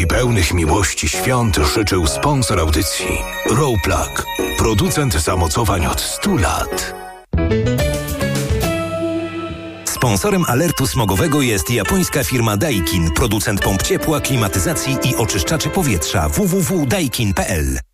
Ci pełnych miłości świąt życzył sponsor audycji Rowplug, producent zamocowań od 100 lat. Sponsorem alertu smogowego jest japońska firma Daikin, producent pomp ciepła, klimatyzacji i oczyszczaczy powietrza www.daikin.pl.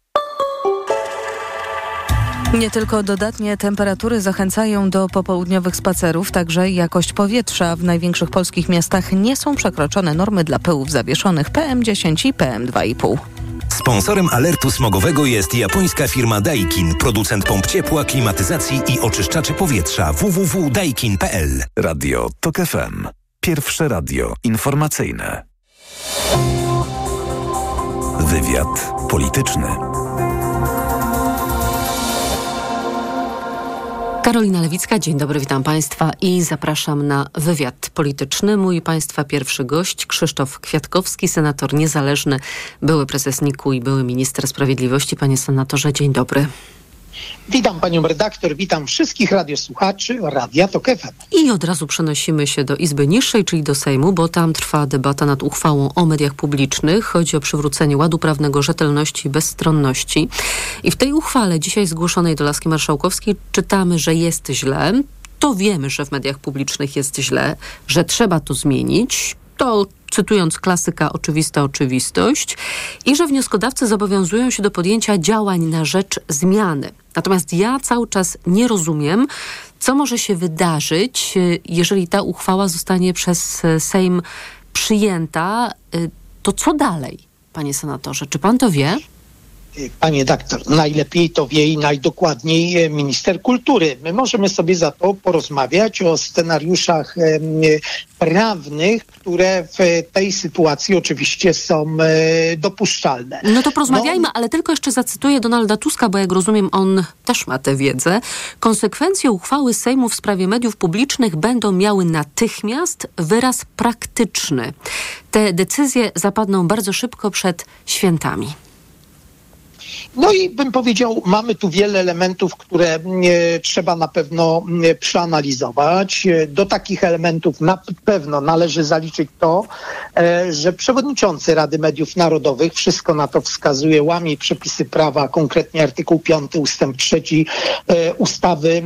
Nie tylko dodatnie temperatury zachęcają do popołudniowych spacerów, także jakość powietrza w największych polskich miastach nie są przekroczone normy dla pyłów zawieszonych PM10 i PM2,5. Sponsorem alertu smogowego jest japońska firma Daikin, producent pomp ciepła, klimatyzacji i oczyszczaczy powietrza www.daikin.pl. Radio TOK FM. Pierwsze radio informacyjne. Wywiad polityczny. Karolina Lewicka, dzień dobry, witam Państwa i zapraszam na wywiad polityczny. Mój Państwa pierwszy gość, Krzysztof Kwiatkowski, senator niezależny, były prezes NIK-u i były minister sprawiedliwości. Panie senatorze, dzień dobry. Witam panią redaktor, witam wszystkich radiosłuchaczy Radia Tok FM. I od razu przenosimy się do Izby Niższej, czyli do Sejmu, bo tam trwa debata nad uchwałą o mediach publicznych. Chodzi o przywrócenie ładu prawnego, rzetelności i bezstronności. I w tej uchwale dzisiaj zgłoszonej do Laski Marszałkowskiej czytamy, że jest źle. To wiemy, że w mediach publicznych jest źle, że trzeba to zmienić. To cytując klasyka, oczywista oczywistość, i że wnioskodawcy zobowiązują się do podjęcia działań na rzecz zmiany. Natomiast ja cały czas nie rozumiem, co może się wydarzyć, jeżeli ta uchwała zostanie przez Sejm przyjęta. To co dalej, panie senatorze? Czy pan to wie? Panie doktor, najlepiej to wie i najdokładniej minister kultury. My możemy sobie za to porozmawiać o scenariuszach prawnych, które w tej sytuacji oczywiście są dopuszczalne. No to porozmawiajmy, no. ale tylko jeszcze zacytuję Donalda Tuska, bo jak rozumiem, on też ma tę wiedzę. Konsekwencje uchwały Sejmu w sprawie mediów publicznych będą miały natychmiast wyraz praktyczny. Te decyzje zapadną bardzo szybko przed świętami. No i bym powiedział, mamy tu wiele elementów, które e, trzeba na pewno e, przeanalizować. Do takich elementów na pewno należy zaliczyć to, e, że przewodniczący Rady Mediów Narodowych, wszystko na to wskazuje, łamie przepisy prawa, konkretnie artykuł 5 ustęp 3 ustawy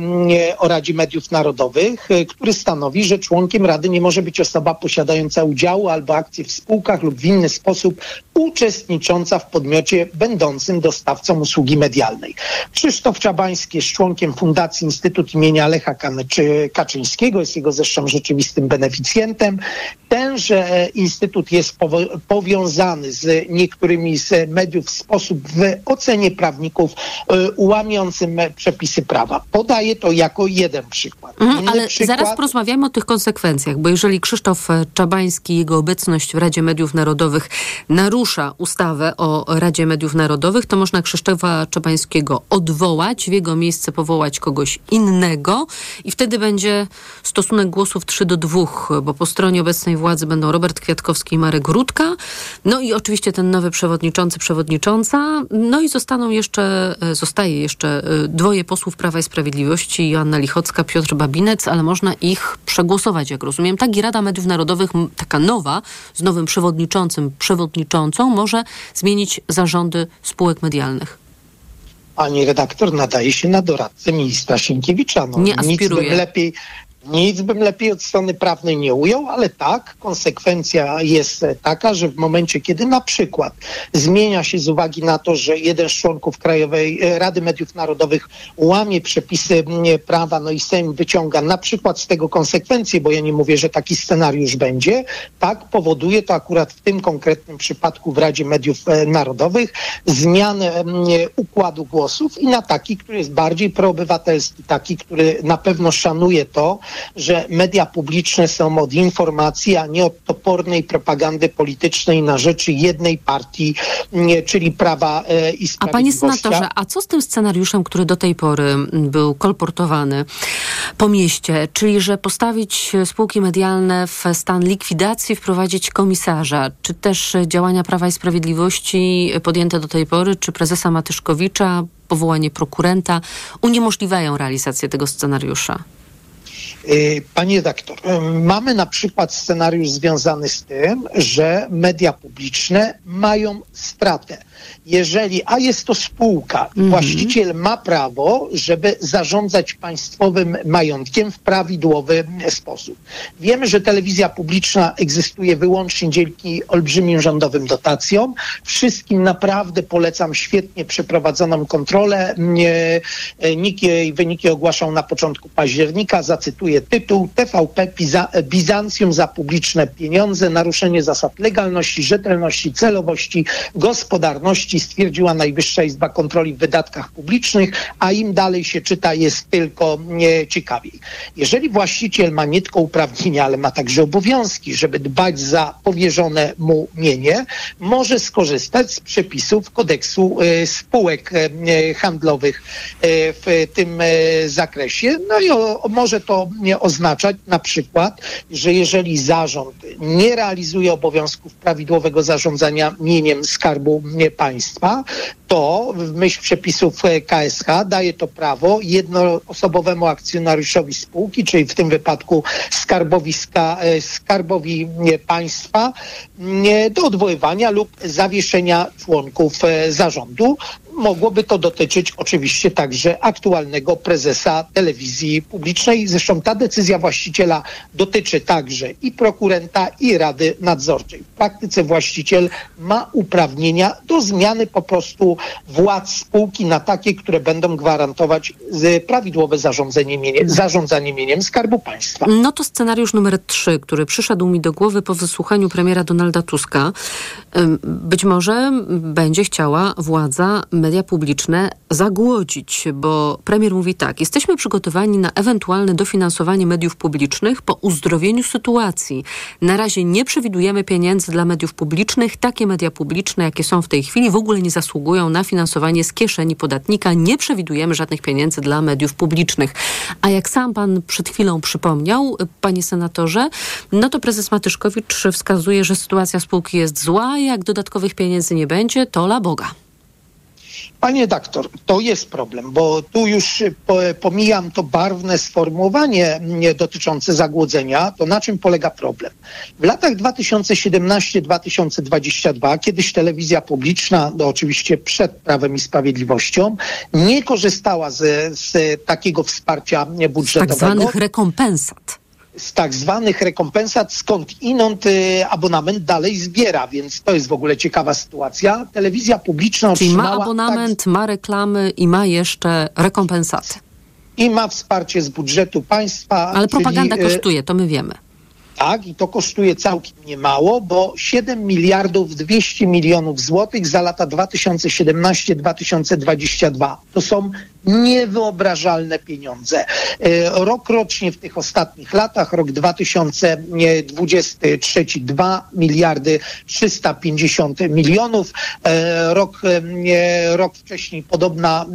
o Radzie Mediów Narodowych, który stanowi, że członkiem Rady nie może być osoba posiadająca udziału albo akcje w spółkach lub w inny sposób uczestnicząca w podmiocie będącym dostawcą usługi medialnej. Krzysztof Czabański jest członkiem Fundacji Instytut imienia Lecha Kaczyńskiego, jest jego zresztą rzeczywistym beneficjentem. Tenże instytut jest powiązany z niektórymi z mediów w sposób w ocenie prawników y, łamiącym przepisy prawa. Podaję to jako jeden przykład. Mhm, ale przykład... zaraz porozmawiamy o tych konsekwencjach, bo jeżeli Krzysztof Czabański, jego obecność w Radzie Mediów Narodowych narusza ustawę o Radzie Mediów Narodowych, to można Krzysztofa Czabańskiego odwołać, w jego miejsce powołać kogoś innego i wtedy będzie stosunek głosów 3 do 2, bo po stronie obecnej władzy będą Robert Kwiatkowski i Marek Rutka, no i oczywiście ten nowy przewodniczący, przewodnicząca, no i zostaną jeszcze, e, zostaje jeszcze e, dwoje posłów Prawa i Sprawiedliwości, Joanna Lichocka, Piotr Babinec, ale można ich przegłosować, jak rozumiem. Tak i Rada Mediów Narodowych, taka nowa, z nowym przewodniczącym, przewodniczącą, może zmienić zarządy spółek medialnych. Pani redaktor nadaje się na doradcę ministra Sienkiewicza. No, nie aspiruje. Nic lepiej nic bym lepiej od strony prawnej nie ujął, ale tak, konsekwencja jest taka, że w momencie, kiedy na przykład zmienia się z uwagi na to, że jeden z członków Krajowej e, Rady Mediów Narodowych łamie przepisy prawa, no i Sejm wyciąga na przykład z tego konsekwencje, bo ja nie mówię, że taki scenariusz będzie, tak, powoduje to akurat w tym konkretnym przypadku w Radzie Mediów e, Narodowych zmianę układu głosów i na taki, który jest bardziej proobywatelski, taki, który na pewno szanuje to, że media publiczne są od informacji, a nie od topornej propagandy politycznej na rzecz jednej partii, czyli Prawa e, i Sprawiedliwości. A panie senatorze, a co z tym scenariuszem, który do tej pory był kolportowany po mieście, czyli że postawić spółki medialne w stan likwidacji, wprowadzić komisarza, czy też działania Prawa i Sprawiedliwości podjęte do tej pory, czy prezesa Matyszkowicza, powołanie prokurenta uniemożliwiają realizację tego scenariusza? Y, panie redaktor, y, mamy na przykład scenariusz związany z tym, że media publiczne mają stratę. Jeżeli, a jest to spółka, Mhm. właściciel ma prawo, żeby zarządzać państwowym majątkiem w prawidłowy sposób. Wiemy, że telewizja publiczna egzystuje wyłącznie dzięki olbrzymim rządowym dotacjom. Wszystkim naprawdę polecam świetnie przeprowadzoną kontrolę. Nie, NIK jej wyniki ogłaszał na początku października. Zacytuję tytuł TVP Bizancjum za publiczne pieniądze, naruszenie zasad legalności, rzetelności, celowości, gospodarności stwierdziła Najwyższa Izba Kontroli w wydatkach publicznych, a im dalej się czyta jest tylko nie, ciekawiej. Jeżeli właściciel ma nie tylko uprawnienia, ale ma także obowiązki, żeby dbać za powierzone mu mienie, może skorzystać z przepisów kodeksu e, spółek e, e, handlowych e, w tym e, zakresie. No i o, może to oznaczać na przykład, że jeżeli zarząd nie realizuje obowiązków prawidłowego zarządzania mieniem Skarbu e, Państwa, to w myśl przepisów e, KSH daje to prawo jednoosobowemu akcjonariuszowi spółki, czyli w tym wypadku e, skarbowi e, państwa, do odwoływania lub zawieszenia członków zarządu. Mogłoby to dotyczyć oczywiście także aktualnego prezesa telewizji publicznej. Zresztą ta decyzja właściciela dotyczy także i prokurenta, i Rady Nadzorczej. W praktyce właściciel ma uprawnienia do zmiany po prostu władz spółki na takie, które będą gwarantować z- prawidłowe zarządzanie, mienie, zarządzanie mieniem Skarbu Państwa. No to scenariusz numer trzy, który przyszedł mi do głowy po wysłuchaniu premiera Donalda Tuska. Być może będzie chciała władza media publiczne zagłodzić, bo premier mówi tak: Jesteśmy przygotowani na ewentualne dofinansowanie mediów publicznych po uzdrowieniu sytuacji. Na razie nie przewidujemy pieniędzy dla mediów publicznych. Takie media publiczne, jakie są w tej chwili, w ogóle nie zasługują na finansowanie z kieszeni podatnika. Nie przewidujemy żadnych pieniędzy dla mediów publicznych. A jak sam pan przed chwilą przypomniał, panie senatorze, no to prezes Matyszkowicz wskazuje, że sytuacja spółki jest zła, jak dodatkowych pieniędzy nie będzie, to la Boga. Panie doktor, to jest problem, bo tu już y, po, pomijam to barwne sformułowanie mm, dotyczące zagłodzenia, to na czym polega problem? W latach 2017-2022, kiedyś telewizja publiczna, no oczywiście przed Prawem i Sprawiedliwością, nie korzystała z, z takiego wsparcia Z budżetowego tak zwanych rekompensat. Z tak zwanych rekompensat, skąd inąd y, abonament dalej zbiera, więc to jest w ogóle ciekawa sytuacja. Telewizja publiczna Czyli ma abonament, ma reklamy i ma jeszcze rekompensaty. tak, i ma wsparcie z budżetu państwa. Ale propaganda czyli, y, kosztuje, to my wiemy. Tak, i to kosztuje całkiem niemało, bo 7 miliardów 200 milionów złotych za lata 2017-2022. To są niewyobrażalne pieniądze. E, Rok rocznie w tych ostatnich latach, rok 2023 2 miliardy 350 milionów, E, rok, e, rok wcześniej podobna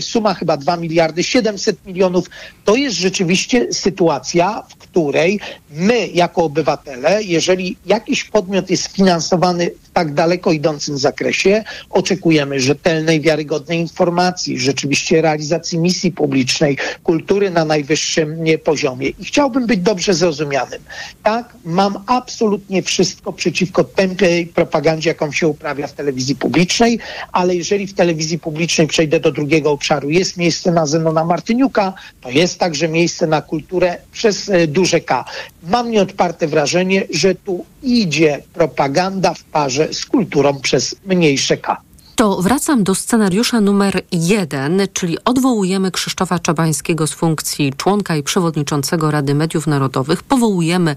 suma, chyba 2 miliardy 700 milionów. To jest rzeczywiście sytuacja, w której my jako obywatele, jeżeli jakiś podmiot jest finansowany w tak daleko idącym zakresie, oczekujemy rzetelnej, wiarygodnej informacji, rzeczywiście realizacji misji publicznej, kultury na najwyższym poziomie. I chciałbym być dobrze zrozumianym. Tak, mam absolutnie wszystko przeciwko tępiej propagandzie, jaką się uprawia w telewizji publicznej, ale jeżeli w telewizji publicznej przejdę do drugiego obszaru, jest miejsce na Zenona Martyniuka, to jest także miejsce na kulturę przez e, duże K. Mam nieodparte wrażenie, że tu idzie propaganda w parze z kulturą przez mniejsze K. To wracam do scenariusza numer jeden, czyli odwołujemy Krzysztofa Czabańskiego z funkcji członka i przewodniczącego Rady Mediów Narodowych, powołujemy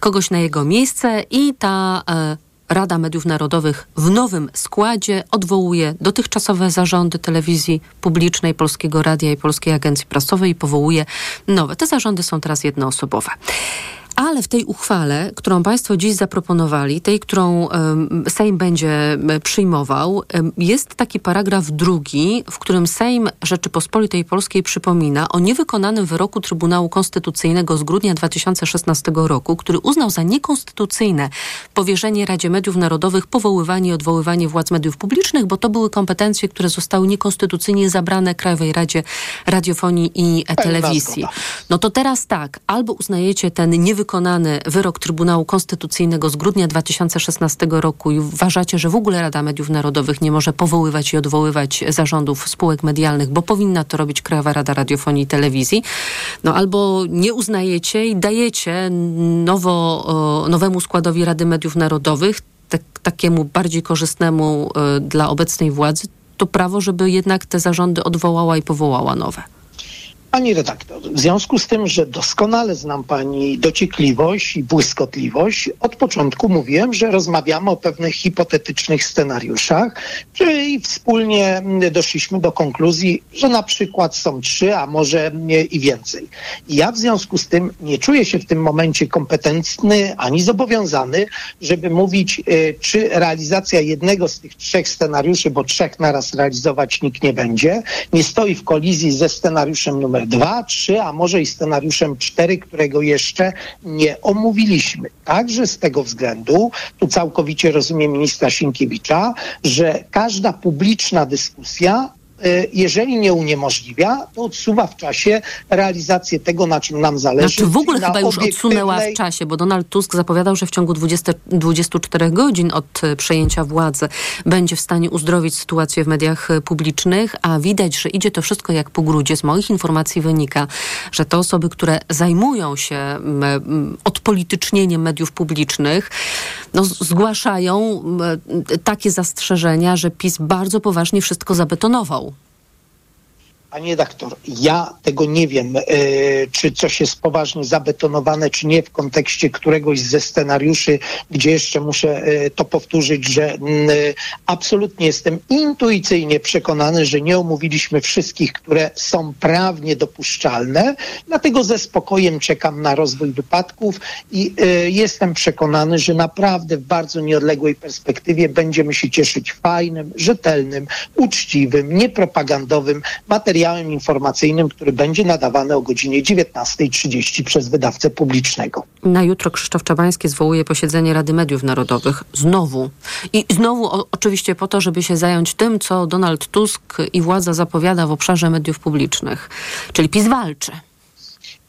kogoś na jego miejsce i ta e, Rada Mediów Narodowych w nowym składzie odwołuje dotychczasowe zarządy telewizji publicznej, Polskiego Radia i Polskiej Agencji Prasowej i powołuje nowe. Te zarządy są teraz jednoosobowe. Ale w tej uchwale, którą Państwo dziś zaproponowali, tej, którą Sejm będzie przyjmował, jest taki paragraf drugi, w którym Sejm Rzeczypospolitej Polskiej przypomina o niewykonanym wyroku Trybunału Konstytucyjnego z grudnia 2016 roku, który uznał za niekonstytucyjne powierzenie Radzie Mediów Narodowych powoływanie i odwoływanie władz mediów publicznych, bo to były kompetencje, które zostały niekonstytucyjnie zabrane Krajowej Radzie Radiofonii i Telewizji. No to teraz tak, albo uznajecie ten niewykonany wyrok Trybunału Konstytucyjnego z grudnia 2016 roku i uważacie, że w ogóle Rada Mediów Narodowych nie może powoływać i odwoływać zarządów spółek medialnych, bo powinna to robić Krajowa Rada Radiofonii i Telewizji, no albo nie uznajecie i dajecie nowo, nowemu składowi Rady Mediów Narodowych, tak, takiemu bardziej korzystnemu y, dla obecnej władzy, to prawo, żeby jednak te zarządy odwołała i powołała nowe. Pani redaktor, w związku z tym, że doskonale znam Pani dociekliwość i błyskotliwość, od początku mówiłem, że rozmawiamy o pewnych hipotetycznych scenariuszach, czyli wspólnie doszliśmy do konkluzji, że na przykład są trzy, a może i więcej. I ja w związku z tym nie czuję się w tym momencie kompetentny ani zobowiązany, żeby mówić, y, czy realizacja jednego z tych trzech scenariuszy, bo trzech naraz realizować nikt nie będzie, nie stoi w kolizji ze scenariuszem numer dwa, trzy, a może i scenariuszem cztery, którego jeszcze nie omówiliśmy. Także z tego względu, tu całkowicie rozumiem ministra Sienkiewicza, że każda publiczna dyskusja jeżeli nie uniemożliwia, to odsuwa w czasie realizację tego, na czym nam zależy. Znaczy w ogóle chyba już odsunęła w czasie, bo Donald Tusk zapowiadał, że w ciągu 20, 24 godzin od y, przejęcia władzy będzie w stanie uzdrowić sytuację w mediach y, publicznych, a widać, że idzie to wszystko jak po grudzie. Z moich informacji wynika, że te osoby, które zajmują się odpolitycznieniem mediów publicznych, no, zgłaszają takie zastrzeżenia, że PiS bardzo poważnie wszystko zabetonował. Panie redaktor, ja tego nie wiem, e, czy coś jest poważnie zabetonowane, czy nie w kontekście któregoś ze scenariuszy, gdzie jeszcze muszę e, to powtórzyć, że e, absolutnie jestem intuicyjnie przekonany, że nie omówiliśmy wszystkich, które są prawnie dopuszczalne, dlatego ze spokojem czekam na rozwój wypadków i jestem przekonany, że naprawdę w bardzo nieodległej perspektywie będziemy się cieszyć fajnym, rzetelnym, uczciwym, niepropagandowym materiałem materiałem informacyjnym, który będzie nadawany o godzinie 19.30 przez wydawcę publicznego. Na jutro Krzysztof Czabański zwołuje posiedzenie Rady Mediów Narodowych. Znowu. I znowu o, oczywiście po to, żeby się zająć tym, co Donald Tusk i władza zapowiada w obszarze mediów publicznych. Czyli PiS walczy.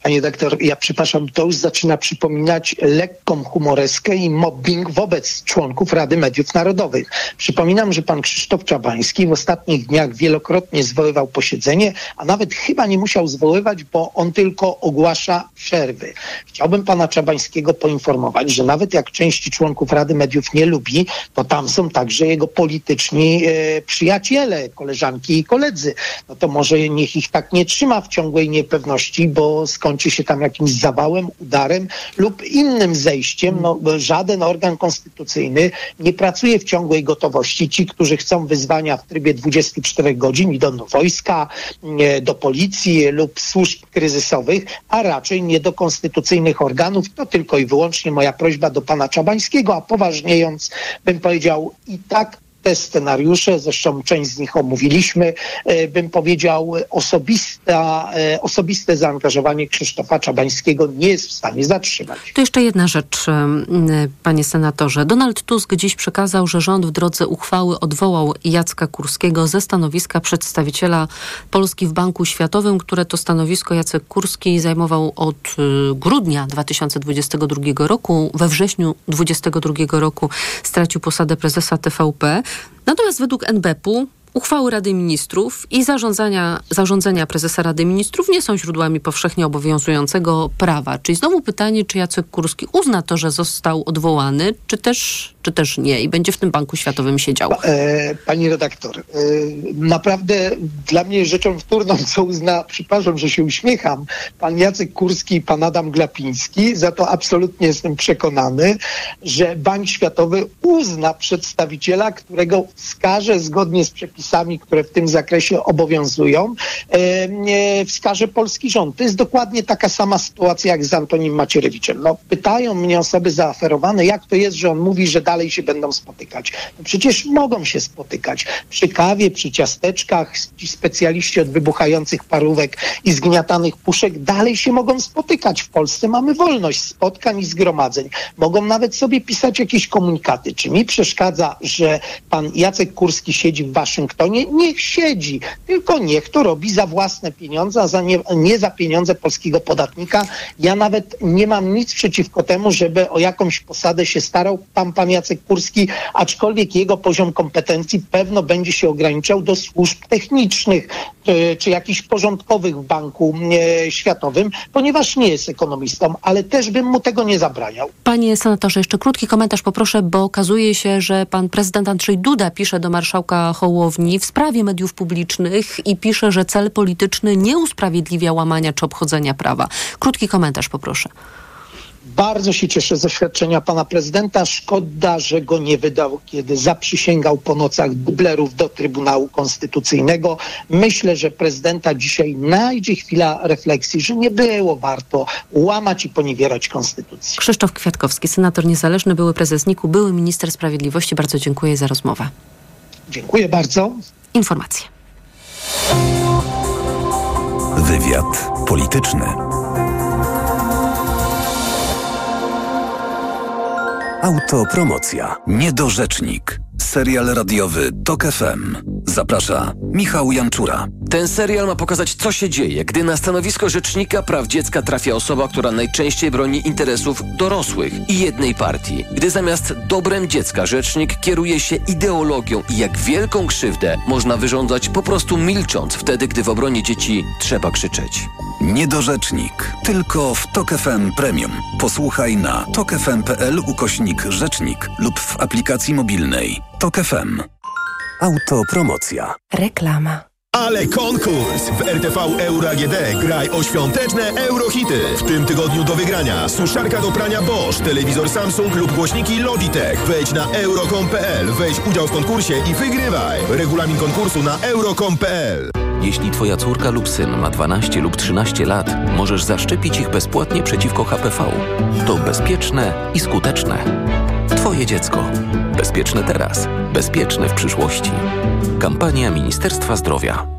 Panie doktor, ja przepraszam, to już zaczyna przypominać lekką humoreskę i mobbing wobec członków Rady Mediów Narodowych. Przypominam, że pan Krzysztof Czabański w ostatnich dniach wielokrotnie zwoływał posiedzenie, a nawet chyba nie musiał zwoływać, bo on tylko ogłasza przerwy. Chciałbym pana Czabańskiego poinformować, że nawet jak części członków Rady Mediów nie lubi, to tam są także jego polityczni e, przyjaciele, koleżanki i koledzy. No to może niech ich tak nie trzyma w ciągłej niepewności, bo skąd skończy się tam jakimś zawałem, udarem lub innym zejściem. No, żaden organ konstytucyjny nie pracuje w ciągłej gotowości. Ci, którzy chcą wyzwania w trybie 24 godzin, idą do wojska, do policji lub służb kryzysowych, a raczej nie do konstytucyjnych organów. To tylko i wyłącznie moja prośba do pana Czabańskiego, a poważniejąc bym powiedział i tak te scenariusze, zresztą część z nich omówiliśmy, e, bym powiedział, osobista, e, osobiste zaangażowanie Krzysztofa Czabańskiego nie jest w stanie zatrzymać. To jeszcze jedna rzecz, panie senatorze. Donald Tusk dziś przekazał, że rząd w drodze uchwały odwołał Jacka Kurskiego ze stanowiska przedstawiciela Polski w Banku Światowym, które to stanowisko Jacek Kurski zajmował od grudnia 2022 roku. We wrześniu 2022 roku stracił posadę prezesa TVP. Natomiast według NBP-u uchwały Rady Ministrów i zarządzania, zarządzenia prezesa Rady Ministrów nie są źródłami powszechnie obowiązującego prawa. Czyli znowu pytanie, czy Jacek Kurski uzna to, że został odwołany, czy też, też nie i będzie w tym Banku Światowym siedział? E, pani redaktor, e, naprawdę dla mnie rzeczą wtórną, co uzna, przepraszam, że się uśmiecham, pan Jacek Kurski i pan Adam Glapiński, za to absolutnie jestem przekonany, że Bank Światowy uzna przedstawiciela, którego wskaże zgodnie z przepisami, które w tym zakresie obowiązują, e, wskaże polski rząd. To jest dokładnie taka sama sytuacja jak z Antonim Macierewiczem. No, pytają mnie osoby zaaferowane, jak to jest, że on mówi, że dalej się będą spotykać. No przecież mogą się spotykać przy kawie, przy ciasteczkach, ci specjaliści od wybuchających parówek i zgniatanych puszek dalej się mogą spotykać. W Polsce mamy wolność spotkań i zgromadzeń. Mogą nawet sobie pisać jakieś komunikaty. Czy mi przeszkadza, że pan Jacek Kurski siedzi w Waszyngtonie? Niech siedzi, tylko niech to robi za własne pieniądze, a za nie, nie za pieniądze polskiego podatnika. Ja nawet nie mam nic przeciwko temu, żeby o jakąś posadę się starał pan, pan Jacek Kurski, aczkolwiek jego poziom kompetencji pewno będzie się ograniczał do służb technicznych czy, czy jakichś porządkowych w Banku e, Światowym, ponieważ nie jest ekonomistą, ale też bym mu tego nie zabraniał. Panie senatorze, jeszcze krótki komentarz poproszę, bo okazuje się, że pan prezydent Andrzej Duda pisze do marszałka Hołowni w sprawie mediów publicznych i pisze, że cel polityczny nie usprawiedliwia łamania czy obchodzenia prawa. Krótki komentarz poproszę. Bardzo się cieszę z oświadczenia pana prezydenta. Szkoda, że go nie wydał, kiedy zaprzysięgał po nocach dublerów do Trybunału Konstytucyjnego. Myślę, że prezydenta dzisiaj najdzie chwila refleksji, że nie było warto łamać i poniewierać konstytucji. Krzysztof Kwiatkowski, senator niezależny, były prezes NIK-u, były minister sprawiedliwości. Bardzo dziękuję za rozmowę. Dziękuję bardzo. Informacje. Wywiad polityczny. Autopromocja. Niedorzecznik. Serial radiowy TOK FM. Zaprasza Michał Janczura. Ten serial ma pokazać, co się dzieje, gdy na stanowisko rzecznika praw dziecka trafia osoba, która najczęściej broni interesów dorosłych i jednej partii. Gdy zamiast dobrem dziecka rzecznik kieruje się ideologią i jak wielką krzywdę można wyrządzać po prostu milcząc wtedy, gdy w obronie dzieci trzeba krzyczeć. Niedorzecznik. Tylko w TOK FM Premium. Posłuchaj na tokefm.pl ukośnik rzecznik lub w aplikacji mobilnej. TOK FM. Autopromocja. Reklama. Ale konkurs! W RTV Euro AGD graj o świąteczne eurohity. W tym tygodniu do wygrania suszarka do prania Bosch, telewizor Samsung lub głośniki Logitech. Wejdź na euro.com.pl, weź udział w konkursie i wygrywaj. Regulamin konkursu na euro.com.pl Jeśli twoja córka lub syn ma 12 lub 13 lat, możesz zaszczepić ich bezpłatnie przeciwko HPV. To bezpieczne i skuteczne. Twoje dziecko. Bezpieczne teraz. Bezpieczne w przyszłości. Kampania Ministerstwa Zdrowia.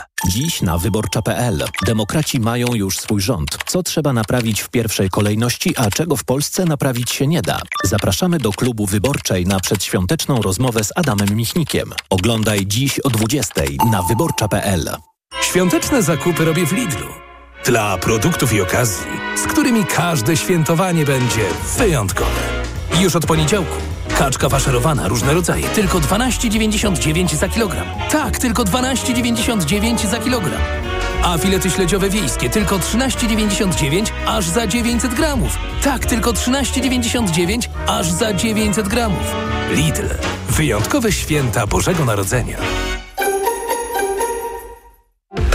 Dziś na wyborcza.pl. Demokraci mają już swój rząd. Co trzeba naprawić w pierwszej kolejności, a czego w Polsce naprawić się nie da? Zapraszamy do klubu wyborczej na przedświąteczną rozmowę z Adamem Michnikiem. Oglądaj dziś o 20 na wyborcza.pl. Świąteczne zakupy robię w Lidlu. Dla produktów i okazji, z którymi każde świętowanie będzie wyjątkowe. Już od poniedziałku Kaczka faszerowana, różne rodzaje, tylko 12,99 za kilogram. Tak, tylko 12,99 za kilogram. A filety śledziowe wiejskie tylko 13,99 aż za 900 gramów. Tak, tylko 13,99 aż za 900 gramów. Lidl. Wyjątkowe święta Bożego Narodzenia.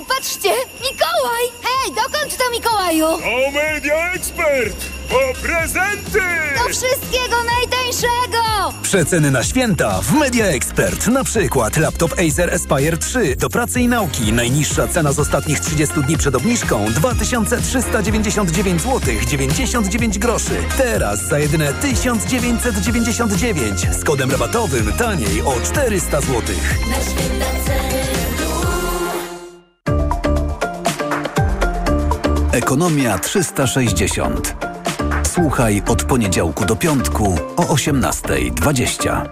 Ej, patrzcie! Mikołaj! Hej, dokąd to Mikołaju? O Media Expert! Po prezenty! Do wszystkiego najtańszego! najtańszego! Przeceny na święta w Media Expert. Na przykład laptop Acer Aspire 3 do pracy i nauki. Najniższa cena z ostatnich 30 dni przed obniżką 2399 zł 99 groszy. Teraz za jedyne 1999 z kodem rabatowym taniej o 400 zł. Na święta Ekonomia 360. Słuchaj od poniedziałku do piątku o 18.20.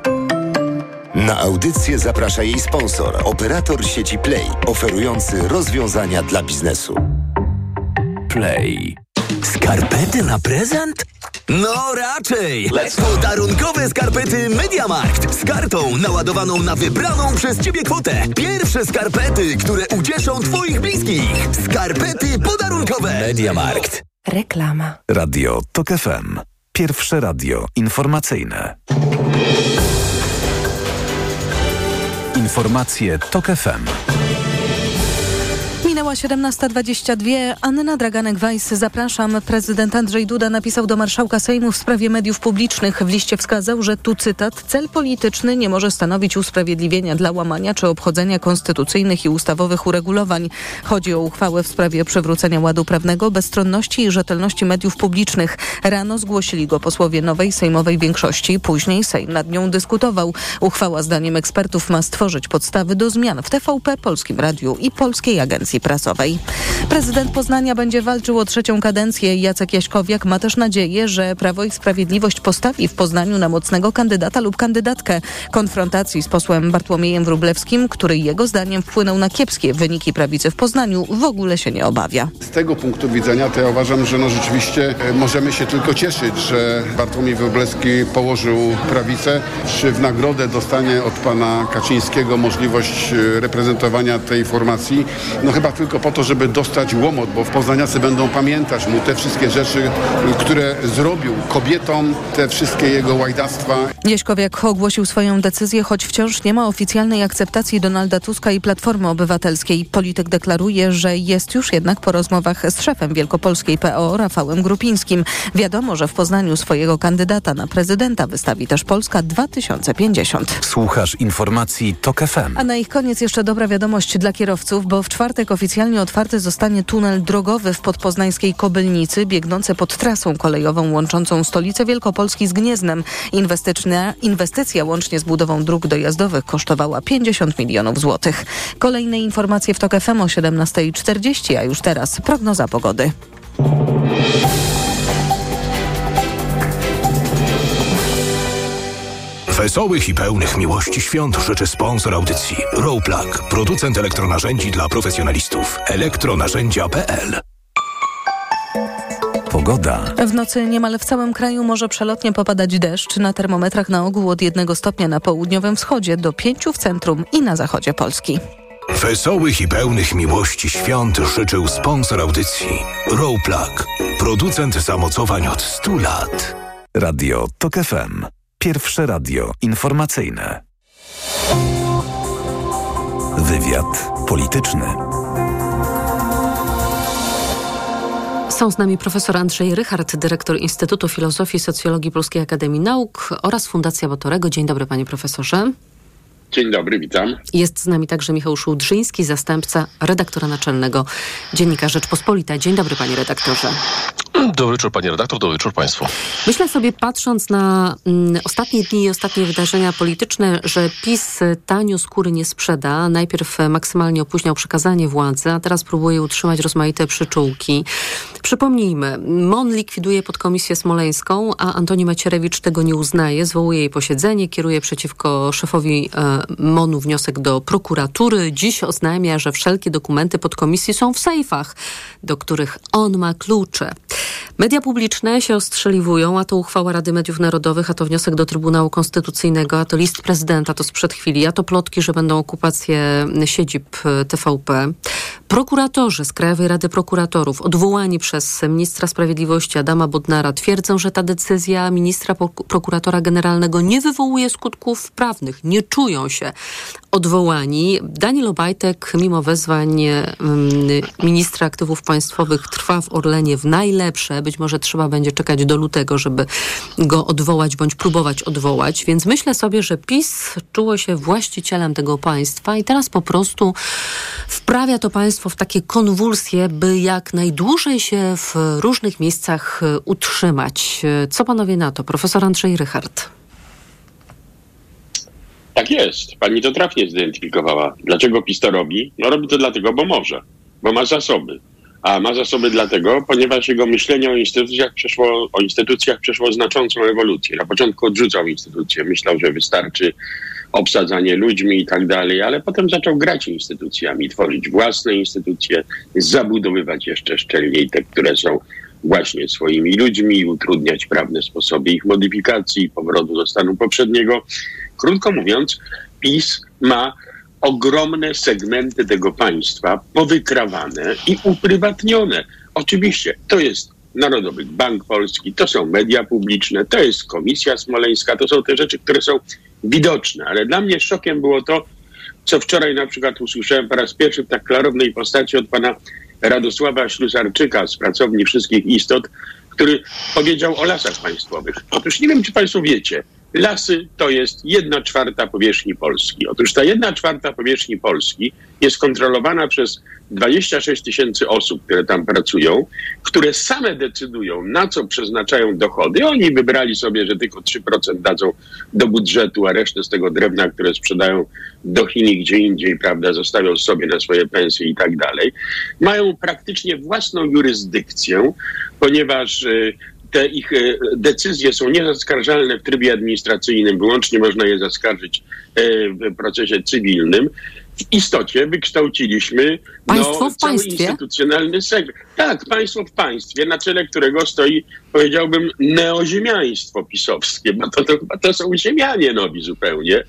Na audycję zaprasza jej sponsor, operator sieci Play, oferujący rozwiązania dla biznesu. Play. Skarpety na prezent? No raczej! Podarunkowe skarpety Mediamarkt z kartą naładowaną na wybraną przez Ciebie kwotę. Pierwsze skarpety, które ucieszą Twoich bliskich. Skarpety podarunkowe. Mediamarkt. Reklama. Radio TOK FM. Pierwsze radio informacyjne. Informacje TOK FM. Minęła 17.22. Anna Draganek-Weiss, zapraszam. Prezydent Andrzej Duda napisał do marszałka Sejmu w sprawie mediów publicznych. W liście wskazał, że tu cytat, cel polityczny nie może stanowić usprawiedliwienia dla łamania czy obchodzenia konstytucyjnych i ustawowych uregulowań. Chodzi o uchwałę w sprawie przywrócenia ładu prawnego, bezstronności i rzetelności mediów publicznych. Rano zgłosili go posłowie nowej sejmowej większości. Później Sejm nad nią dyskutował. Uchwała zdaniem ekspertów ma stworzyć podstawy do zmian w TVP, Polskim Radiu i Polskiej Agencji Prasowej. Prezydent Poznania będzie walczył o trzecią kadencję. Jacek Jaśkowiak ma też nadzieję, że Prawo i Sprawiedliwość postawi w Poznaniu na mocnego kandydata lub kandydatkę. Konfrontacji z posłem Bartłomiejem Wróblewskim, który jego zdaniem wpłynął na kiepskie wyniki prawicy w Poznaniu, w ogóle się nie obawia. Z tego punktu widzenia to ja uważam, że no rzeczywiście e, możemy się tylko cieszyć, że Bartłomiej Wróblewski położył prawicę. Czy w nagrodę dostanie od pana Kaczyńskiego możliwość e, reprezentowania tej formacji? No chyba tylko po to, żeby dostać łomot, bo w Poznaniacy będą pamiętać mu te wszystkie rzeczy, które zrobił kobietom, te wszystkie jego łajdactwa. Jaśkowiak ogłosił swoją decyzję, choć wciąż nie ma oficjalnej akceptacji Donalda Tuska i Platformy Obywatelskiej. Polityk deklaruje, że jest już jednak po rozmowach z szefem wielkopolskiej PO Rafałem Grupińskim. Wiadomo, że w Poznaniu swojego kandydata na prezydenta wystawi też Polska 2050. Słuchasz informacji TOK FM. A na ich koniec jeszcze dobra wiadomość dla kierowców, bo w czwartek oficjalnie otwarty zostanie tunel drogowy w podpoznańskiej Kobylnicy, biegnący pod trasą kolejową łączącą stolicę Wielkopolski z Gnieznem. Inwestyczna, inwestycja łącznie z budową dróg dojazdowych kosztowała 50 milionów złotych. Kolejne informacje w TOK FM o 17.40, a już teraz prognoza pogody. Wesołych i pełnych miłości świąt życzy sponsor audycji Rowplug, producent elektronarzędzi dla profesjonalistów. elektronarzędzia.pl Pogoda. W nocy niemal w całym kraju może przelotnie popadać deszcz. Na termometrach na ogół od jednego stopnia na południowym wschodzie do pięciu w centrum i na zachodzie Polski. Wesołych i pełnych miłości świąt życzył sponsor audycji Rowplug, producent zamocowań od 100 lat. Radio TOK FM. Pierwsze radio informacyjne. Wywiad polityczny. Są z nami profesor Andrzej Rychard, dyrektor Instytutu Filozofii i Socjologii Polskiej Akademii Nauk oraz Fundacja Motorego. Dzień dobry panie profesorze. Dzień dobry, witam. Jest z nami także Michał Szułdrzyński, zastępca redaktora naczelnego Dziennika Rzeczpospolita. Dzień dobry panie redaktorze. Dobry wieczór pani redaktor, dobry wieczór państwu. Myślę sobie, patrząc na mm, ostatnie dni i ostatnie wydarzenia polityczne, że PiS tanio skóry nie sprzeda. Najpierw maksymalnie opóźniał przekazanie władzy, a teraz próbuje utrzymać rozmaite przyczółki. Przypomnijmy, MON likwiduje podkomisję smoleńską, a Antoni Macierewicz tego nie uznaje. Zwołuje jej posiedzenie, kieruje przeciwko szefowi e, MONu wniosek do prokuratury. Dziś oznajmia, że wszelkie dokumenty podkomisji są w sejfach, do których on ma klucze. Media publiczne się ostrzeliwują, a to uchwała Rady Mediów Narodowych, a to wniosek do Trybunału Konstytucyjnego, a to list prezydenta, to sprzed chwili, a to plotki, że będą okupacje siedzib TVP. Prokuratorzy z Krajowej Rady Prokuratorów, odwołani przez ministra sprawiedliwości Adama Bodnara, twierdzą, że ta decyzja ministra prokuratora generalnego nie wywołuje skutków prawnych. Nie czują się odwołani. Daniel Obajtek, mimo wezwań ministra aktywów państwowych, trwa w Orlenie w najlepsze. Być może trzeba będzie czekać do lutego, żeby go odwołać bądź próbować odwołać. Więc myślę sobie, że PiS czuło się właścicielem tego państwa i teraz po prostu wprawia to państwo w takie konwulsje, by jak najdłużej się w różnych miejscach utrzymać. Co panowie na to? Profesor Andrzej Rychard. Tak jest. Pani to trafnie zidentyfikowała. Dlaczego PiS to robi? No robi to dlatego, bo może, bo ma zasoby. A ma zasoby dlatego, ponieważ jego myślenie o instytucjach przeszło, o instytucjach przeszło znaczącą ewolucję. Na początku odrzucał instytucje, myślał, że wystarczy obsadzanie ludźmi i tak dalej, ale potem zaczął grać instytucjami, tworzyć własne instytucje, zabudowywać jeszcze szczelniej te, które są właśnie swoimi ludźmi, utrudniać prawne sposoby ich modyfikacji, powrotu do stanu poprzedniego. Krótko mówiąc, PiS ma ogromne segmenty tego państwa powykrawane i uprywatnione. Oczywiście to jest Narodowy Bank Polski, to są media publiczne, to jest Komisja Smoleńska, to są te rzeczy, które są widoczne. Ale dla mnie szokiem było to, co wczoraj na przykład usłyszałem po raz pierwszy w tak klarownej postaci od pana Radosława Ślusarczyka z pracowni Wszystkich Istot, który powiedział o lasach państwowych. Otóż nie wiem, czy państwo wiecie, Lasy to jest jedna czwarta powierzchni Polski. Otóż ta jedna czwarta powierzchni Polski jest kontrolowana przez 26 tysięcy osób, które tam pracują, które same decydują, na co przeznaczają dochody. Oni wybrali sobie, że tylko 3% dadzą do budżetu, a resztę z tego drewna, które sprzedają do Chin i gdzie indziej, prawda, zostawią sobie na swoje pensje i tak dalej. Mają praktycznie własną jurysdykcję, ponieważ y, te ich e, decyzje są niezaskarżalne w trybie administracyjnym, wyłącznie można je zaskarżyć e, w procesie cywilnym. W istocie wykształciliśmy państwo no, w cały państwie? instytucjonalny segment. Tak, państwo w państwie, na czele którego stoi, powiedziałbym, neoziemiaństwo pisowskie, bo to, to, to są ziemianie nowi zupełnie.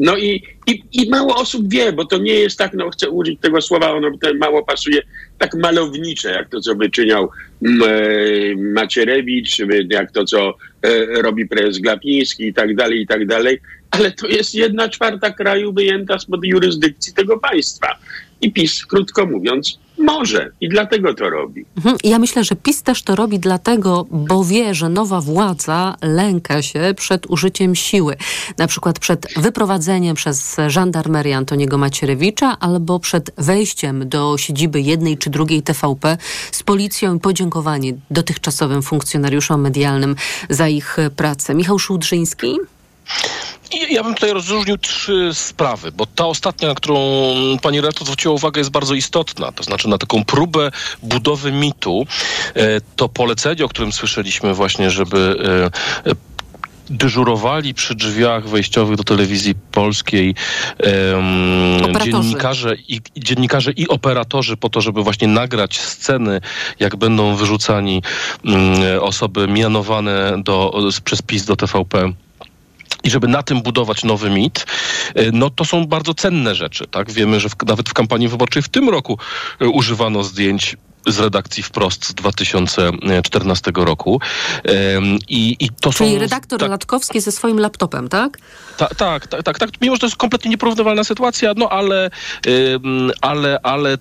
No i, i, i mało osób wie, bo to nie jest tak, no chcę użyć tego słowa, ono mało pasuje, tak malownicze, jak to, co wyczyniał mm, e, Macierewicz, jak to, co e, robi prezes Glapiński i tak dalej, i tak dalej, ale to jest jedna czwarta kraju wyjęta spod jurysdykcji tego państwa. I PiS, krótko mówiąc, może i dlatego to robi. Mhm. Ja myślę, że PiS też to robi dlatego, bo wie, że nowa władza lęka się przed użyciem siły. Na przykład przed wyprowadzeniem przez żandarmerię Antoniego Macierewicza albo przed wejściem do siedziby jednej czy drugiej TVP z policją i podziękowanie dotychczasowym funkcjonariuszom medialnym za ich pracę. Michał Szudrzyński? I ja bym tutaj rozróżnił trzy sprawy, bo ta ostatnia, na którą pani redaktor zwróciła uwagę, jest bardzo istotna. To znaczy na taką próbę budowy mitu. E, to polecenie, o którym słyszeliśmy właśnie, żeby e, dyżurowali przy drzwiach wejściowych do telewizji polskiej um, dziennikarze, i, dziennikarze i operatorzy po to, żeby właśnie nagrać sceny, jak będą wyrzucani um, osoby mianowane do, przez PiS do TVP i żeby na tym budować nowy mit, e, no to są bardzo cenne rzeczy. Tak? Wiemy, że w, nawet w kampanii wyborczej w tym roku e, używano zdjęć z redakcji wprost z 2014 roku. I, i to Czyli są, redaktor tak, Latkowski ze swoim laptopem, tak? Tak, tak, tak, tak, tak. Mimo, że to jest kompletnie nieporównywalna sytuacja, no ale, ale, ale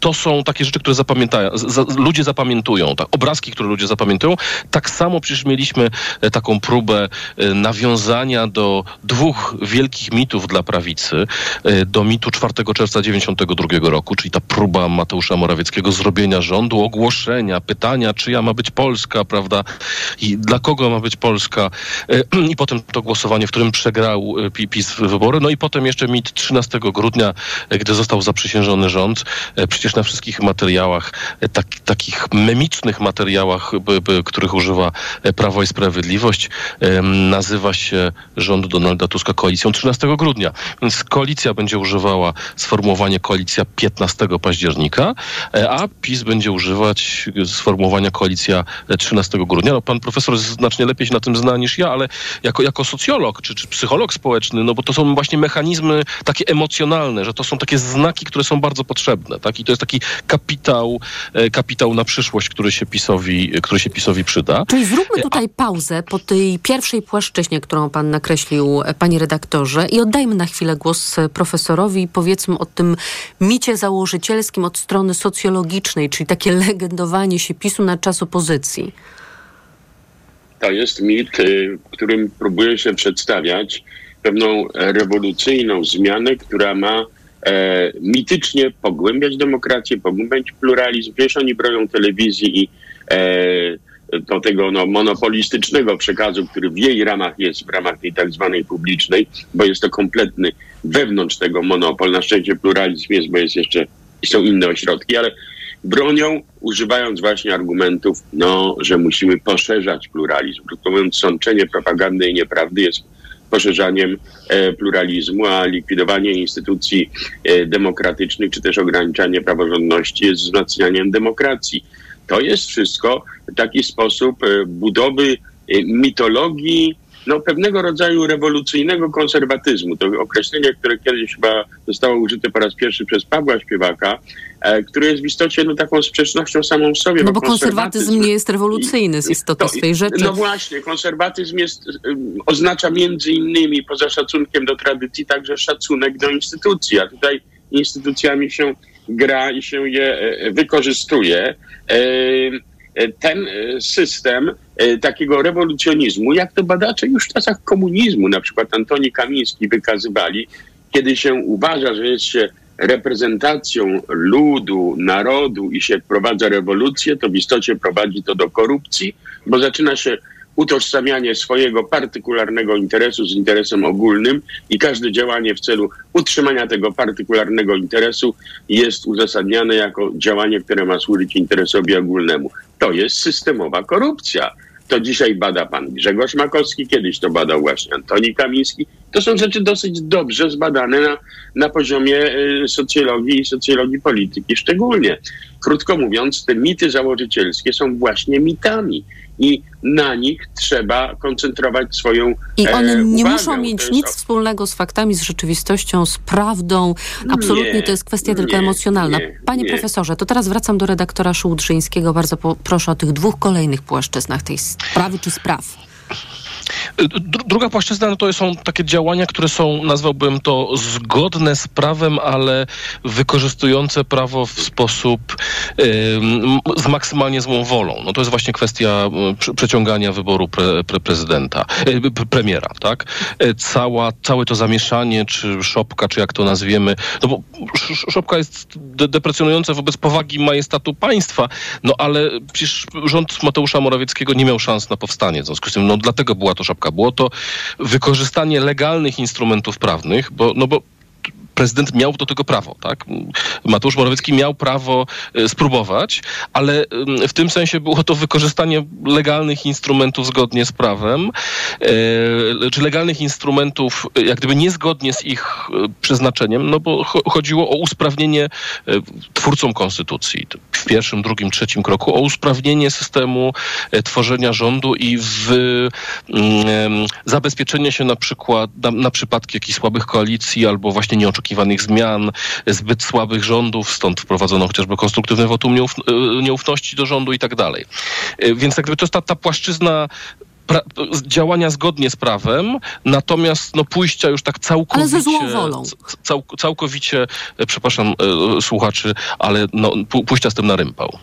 to są takie rzeczy, które zapamiętają, ludzie zapamiętują, tak, obrazki, które ludzie zapamiętują. Tak samo przecież mieliśmy e, taką próbę e, nawiązania do dwóch wielkich mitów dla prawicy, e, do mitu 4 czerwca 92 roku, czyli ta próba Mateusza Morawieckiego zrobienia rządu, ogłoszenia, pytania, czyja ma być Polska, prawda, i dla kogo ma być Polska, i potem to głosowanie, w którym przegrał PiS wybory, no i potem jeszcze mit 13 grudnia, gdy został zaprzysiężony rząd, E, przecież na wszystkich materiałach, e, tak, takich memicznych materiałach, by, by, których używa e, Prawo i Sprawiedliwość, nazywa się rząd Donalda Tuska koalicją 13 grudnia. Więc koalicja będzie używała sformułowania koalicja 15 października, a PiS będzie używać sformułowania koalicja 13 grudnia. No, pan profesor znacznie lepiej się na tym zna niż ja, ale jako, jako socjolog czy, czy psycholog społeczny, no bo to są właśnie mechanizmy takie emocjonalne, że to są takie znaki, które są bardzo potrzebne. Tak? I to jest taki kapitał, e, kapitał na przyszłość, który się PiSowi, który się PiSowi przyda. Czyli zróbmy tutaj pauzę po tej pierwszej płaszczyźnie, którą pan nakreślił, e, panie redaktorze, i oddajmy na chwilę głos e, profesorowi. Powiedzmy o tym micie założycielskim od strony socjologicznej, czyli takie legendowanie się PiSu na czas opozycji. To jest mit, y, którym próbuje się przedstawiać pewną rewolucyjną zmianę, która ma e, mitycznie pogłębiać demokrację, pogłębiać pluralizm. Wiesz, oni bronią telewizji i e, do tego no, monopolistycznego przekazu, który w jej ramach jest, w ramach tej tak zwanej publicznej, bo jest to kompletny wewnątrz tego monopol. Na szczęście pluralizm jest, bo jest jeszcze, są inne ośrodki, ale bronią, używając właśnie argumentów, no, że musimy poszerzać pluralizm. Krótko mówiąc, sączenie propagandy i nieprawdy jest poszerzaniem e, pluralizmu, a likwidowanie instytucji e, demokratycznych czy też ograniczanie praworządności jest wzmacnianiem demokracji. To jest wszystko taki sposób e, budowy e, mitologii no, pewnego rodzaju rewolucyjnego konserwatyzmu. To określenie, które kiedyś chyba zostało użyte po raz pierwszy przez Pawła Śpiewaka, e, które jest w istocie no, taką sprzecznością samą w sobie. No bo konserwatyzm nie jest rewolucyjny z istoty to- swej rzeczy. No właśnie, konserwatyzm jest, ym, oznacza między innymi, poza szacunkiem do tradycji, także szacunek do instytucji, a tutaj instytucjami się gra i się je e, wykorzystuje. E, Ten e, system e, takiego rewolucjonizmu, jak to badacze już w czasach komunizmu, na przykład Antoni Kamiński wykazywali, kiedy się uważa, że jest się reprezentacją ludu, narodu i się wprowadza rewolucję, to w istocie prowadzi to do korupcji, bo zaczyna się utożsamianie swojego partykularnego interesu z interesem ogólnym i każde działanie w celu utrzymania tego partykularnego interesu jest uzasadniane jako działanie, które ma służyć interesowi ogólnemu. To jest systemowa korupcja. To dzisiaj bada pan Grzegorz Makowski, kiedyś to badał właśnie Antoni Kamiński. To są rzeczy dosyć dobrze zbadane na, na poziomie y, socjologii i socjologii polityki szczególnie. Krótko mówiąc, te mity założycielskie są właśnie mitami i na nich trzeba koncentrować swoją I one e, nie muszą mieć nic wspólnego z faktami, z rzeczywistością, z prawdą. Absolutnie Nie, to jest kwestia tylko nie, emocjonalna. nie, Panie nie. profesorze, to teraz wracam do redaktora Szułdrzyńskiego. Bardzo po, proszę o tych dwóch kolejnych płaszczyznach tej sprawy czy spraw. Dru- Druga płaszczyzna no to są takie działania, które są, nazwałbym to, zgodne z prawem, ale wykorzystujące prawo w sposób z maksymalnie złą wolą. No to jest właśnie kwestia y, prze- przeciągania wyboru pre, pre, prezydenta, y, pre, premiera, tak? Y, Cała, całe to zamieszanie, czy szopka, czy jak to nazwiemy, no bo sz- sz- szopka jest de, deprecjonująca wobec powagi majestatu państwa, no ale przecież rząd Mateusza Morawieckiego nie miał szans na powstanie. W związku z tym, no dlatego była to szopka. Było to wykorzystanie legalnych instrumentów prawnych, bo, no bo prezydent miał do tego prawo, tak? Mateusz Morawiecki miał prawo e, spróbować, ale w tym sensie było to wykorzystanie legalnych instrumentów zgodnie z prawem, e, czy legalnych instrumentów e, jak gdyby niezgodnie z ich przeznaczeniem, no bo cho- chodziło o usprawnienie twórcom konstytucji w pierwszym, drugim, trzecim kroku, o usprawnienie systemu tworzenia rządu i w mm, zabezpieczenie się na przykład na, na przypadki jakichś słabych koalicji albo właśnie nieoczekiwanych zmian, zbyt słabych rządów, stąd wprowadzono chociażby konstruktywne wotum nieuf, e, nieufności do rządu i tak dalej. E, Więc jakby to jest ta, ta płaszczyzna działania zgodnie z prawem, natomiast no, pójścia już tak całkowicie... Ale ze złą wolą. Cał, całkowicie, e, przepraszam e, słuchaczy, ale no, pó- pójścia z tym na rympał.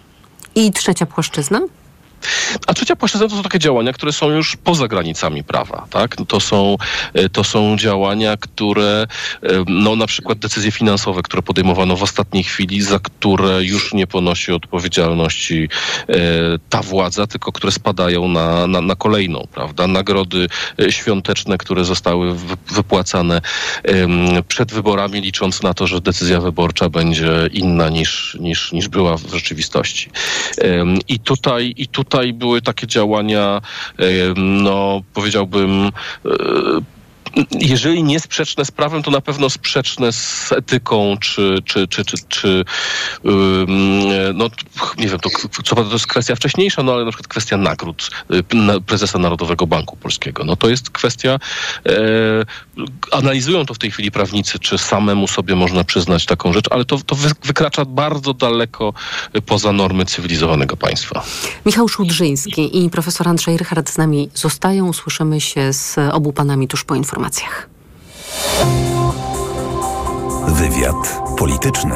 I trzecia płaszczyzna? A trzecia płaszczyzna to są takie działania, które są już poza granicami prawa. Tak? To, są, e, to są działania, które, e, no na przykład decyzje finansowe, które podejmowano w ostatniej chwili, za które już nie ponosi odpowiedzialności e, ta władza, tylko które spadają na, na, na kolejną. Prawda? Nagrody świąteczne, które zostały wy- wypłacane przed wyborami, licząc na to, że decyzja wyborcza będzie inna niż, niż, niż była w rzeczywistości. I tutaj, i tutaj były takie działania, no powiedziałbym, e, jeżeli nie sprzeczne z prawem, to na pewno sprzeczne z etyką, czy, czy, czy, czy, czy no nie wiem, to, co prawda to jest kwestia wcześniejsza, no ale na przykład kwestia nagród y, prezesa Narodowego Banku Polskiego. No to jest kwestia, e, analizują to w tej chwili prawnicy, czy samemu sobie można przyznać taką rzecz, ale to, to wykracza bardzo daleko poza normy cywilizowanego państwa. Michał Szudrzyński i profesor Andrzej Rychard z nami zostają. Słyszymy się z obu panami tuż po informacjach. Wywiad polityczny.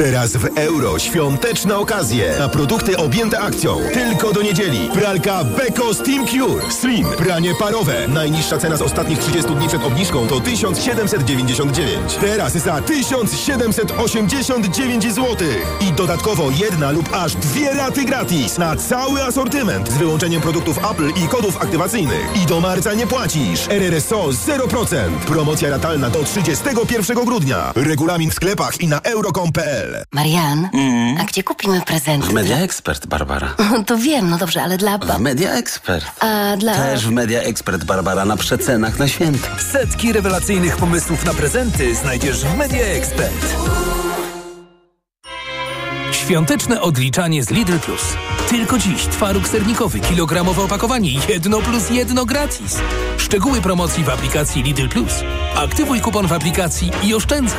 Teraz w euro świąteczne okazje na produkty objęte akcją. Tylko do niedzieli. Pralka Beko Steam Cure Slim. Pranie parowe. Najniższa cena z ostatnich 30 dni przed obniżką to 1799. Teraz za 1789 zł. I dodatkowo jedna lub aż dwie raty gratis na cały asortyment z wyłączeniem produktów Apple i kodów aktywacyjnych. I do marca nie płacisz. RRSO 0%. Promocja ratalna do 31 grudnia. Regulamin w sklepach i na euro.com.pl Marian, Mm. a gdzie kupimy prezenty? W Media Expert, Barbara. To wiem, no dobrze, ale dla W. Media Expert. A dla... Też w Media Expert, Barbara, na przecenach na święta. Setki rewelacyjnych pomysłów na prezenty znajdziesz w Media Expert. Świąteczne odliczanie z Lidl Plus. Tylko dziś twaróg sernikowy, kilogramowe opakowanie, jedno plus jedno gratis. Szczegóły promocji w aplikacji Lidl Plus. Aktywuj kupon w aplikacji i oszczędzaj.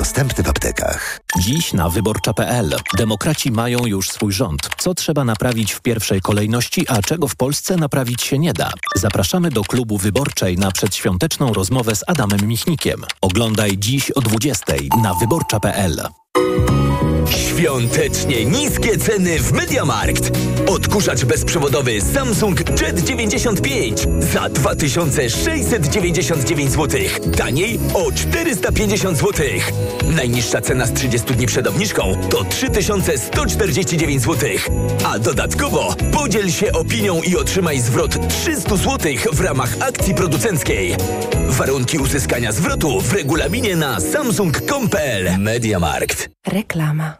Dostępny w aptekach. Dziś na wyborcza.pl. Demokraci mają już swój rząd. Co trzeba naprawić w pierwszej kolejności, a czego w Polsce naprawić się nie da? Zapraszamy do klubu wyborczej na przedświąteczną rozmowę z Adamem Michnikiem. Oglądaj dziś o 20 na wyborcza.pl. Świątecznie niskie ceny w Mediamarkt. Odkurzacz bezprzewodowy Samsung Jet 95 za 2699 zł. Taniej o 450 zł. Najniższa cena z 30 dni przed obniżką to 3149 zł. A dodatkowo podziel się opinią i otrzymaj zwrot 300 zł w ramach akcji producenckiej. Warunki uzyskania zwrotu w regulaminie na samsung.com.pl Mediamarkt. Reklama.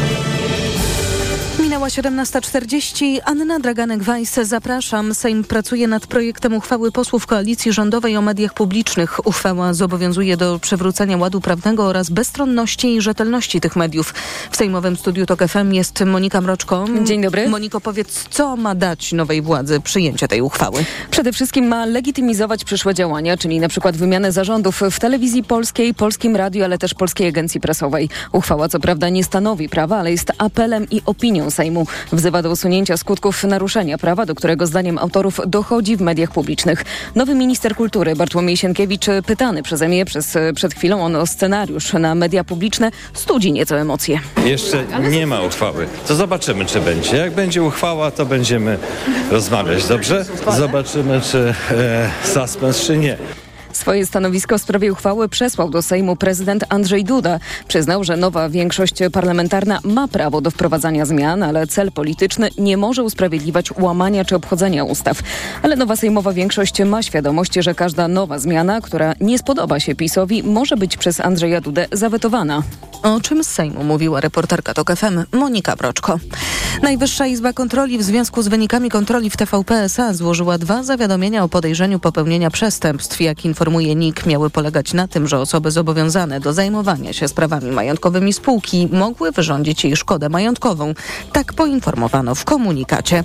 Minęła Minęła 17.40. Anna Draganek-Weiss, zapraszam. Sejm pracuje nad projektem uchwały posłów koalicji rządowej o mediach publicznych. Uchwała zobowiązuje do przywrócenia ładu prawnego oraz bezstronności i rzetelności tych mediów. W sejmowym studiu TOK FM jest Monika Mroczko. Dzień dobry. Moniko, powiedz, co ma dać nowej władzy przyjęcie tej uchwały? Przede wszystkim ma legitymizować przyszłe działania, czyli na przykład wymianę zarządów w telewizji polskiej, Polskim Radiu, ale też Polskiej Agencji Prasowej. Uchwała co prawda nie stanowi prawa, ale jest apelem i opinią Sejmu. Wzywa do usunięcia skutków naruszenia prawa, do którego zdaniem autorów dochodzi w mediach publicznych. Nowy minister kultury Bartłomiej Sienkiewicz, pytany przeze mnie przez, przed chwilą on o scenariusz na media publiczne, studzi nieco emocje. Jeszcze nie ma uchwały. To zobaczymy, czy będzie. Jak będzie uchwała, to będziemy rozmawiać, dobrze? Zobaczymy, czy e, suspens, czy nie. Swoje stanowisko w sprawie uchwały przesłał do Sejmu prezydent Andrzej Duda. Przyznał, że nowa większość parlamentarna ma prawo do wprowadzania zmian, ale cel polityczny nie może usprawiedliwiać łamania czy obchodzenia ustaw. Ale nowa sejmowa większość ma świadomość, że każda nowa zmiana, która nie spodoba się PiSowi, może być przez Andrzeja Dudę zawetowana. O czym z Sejmu mówiła reporterka TOK FM Monika Broczko. Najwyższa Izba Kontroli w związku z wynikami kontroli w TVP SA złożyła dwa zawiadomienia o podejrzeniu popełnienia przestępstw. Jak informuje NIK, miały polegać na tym, że osoby zobowiązane do zajmowania się sprawami majątkowymi spółki mogły wyrządzić jej szkodę majątkową. Tak poinformowano w komunikacie.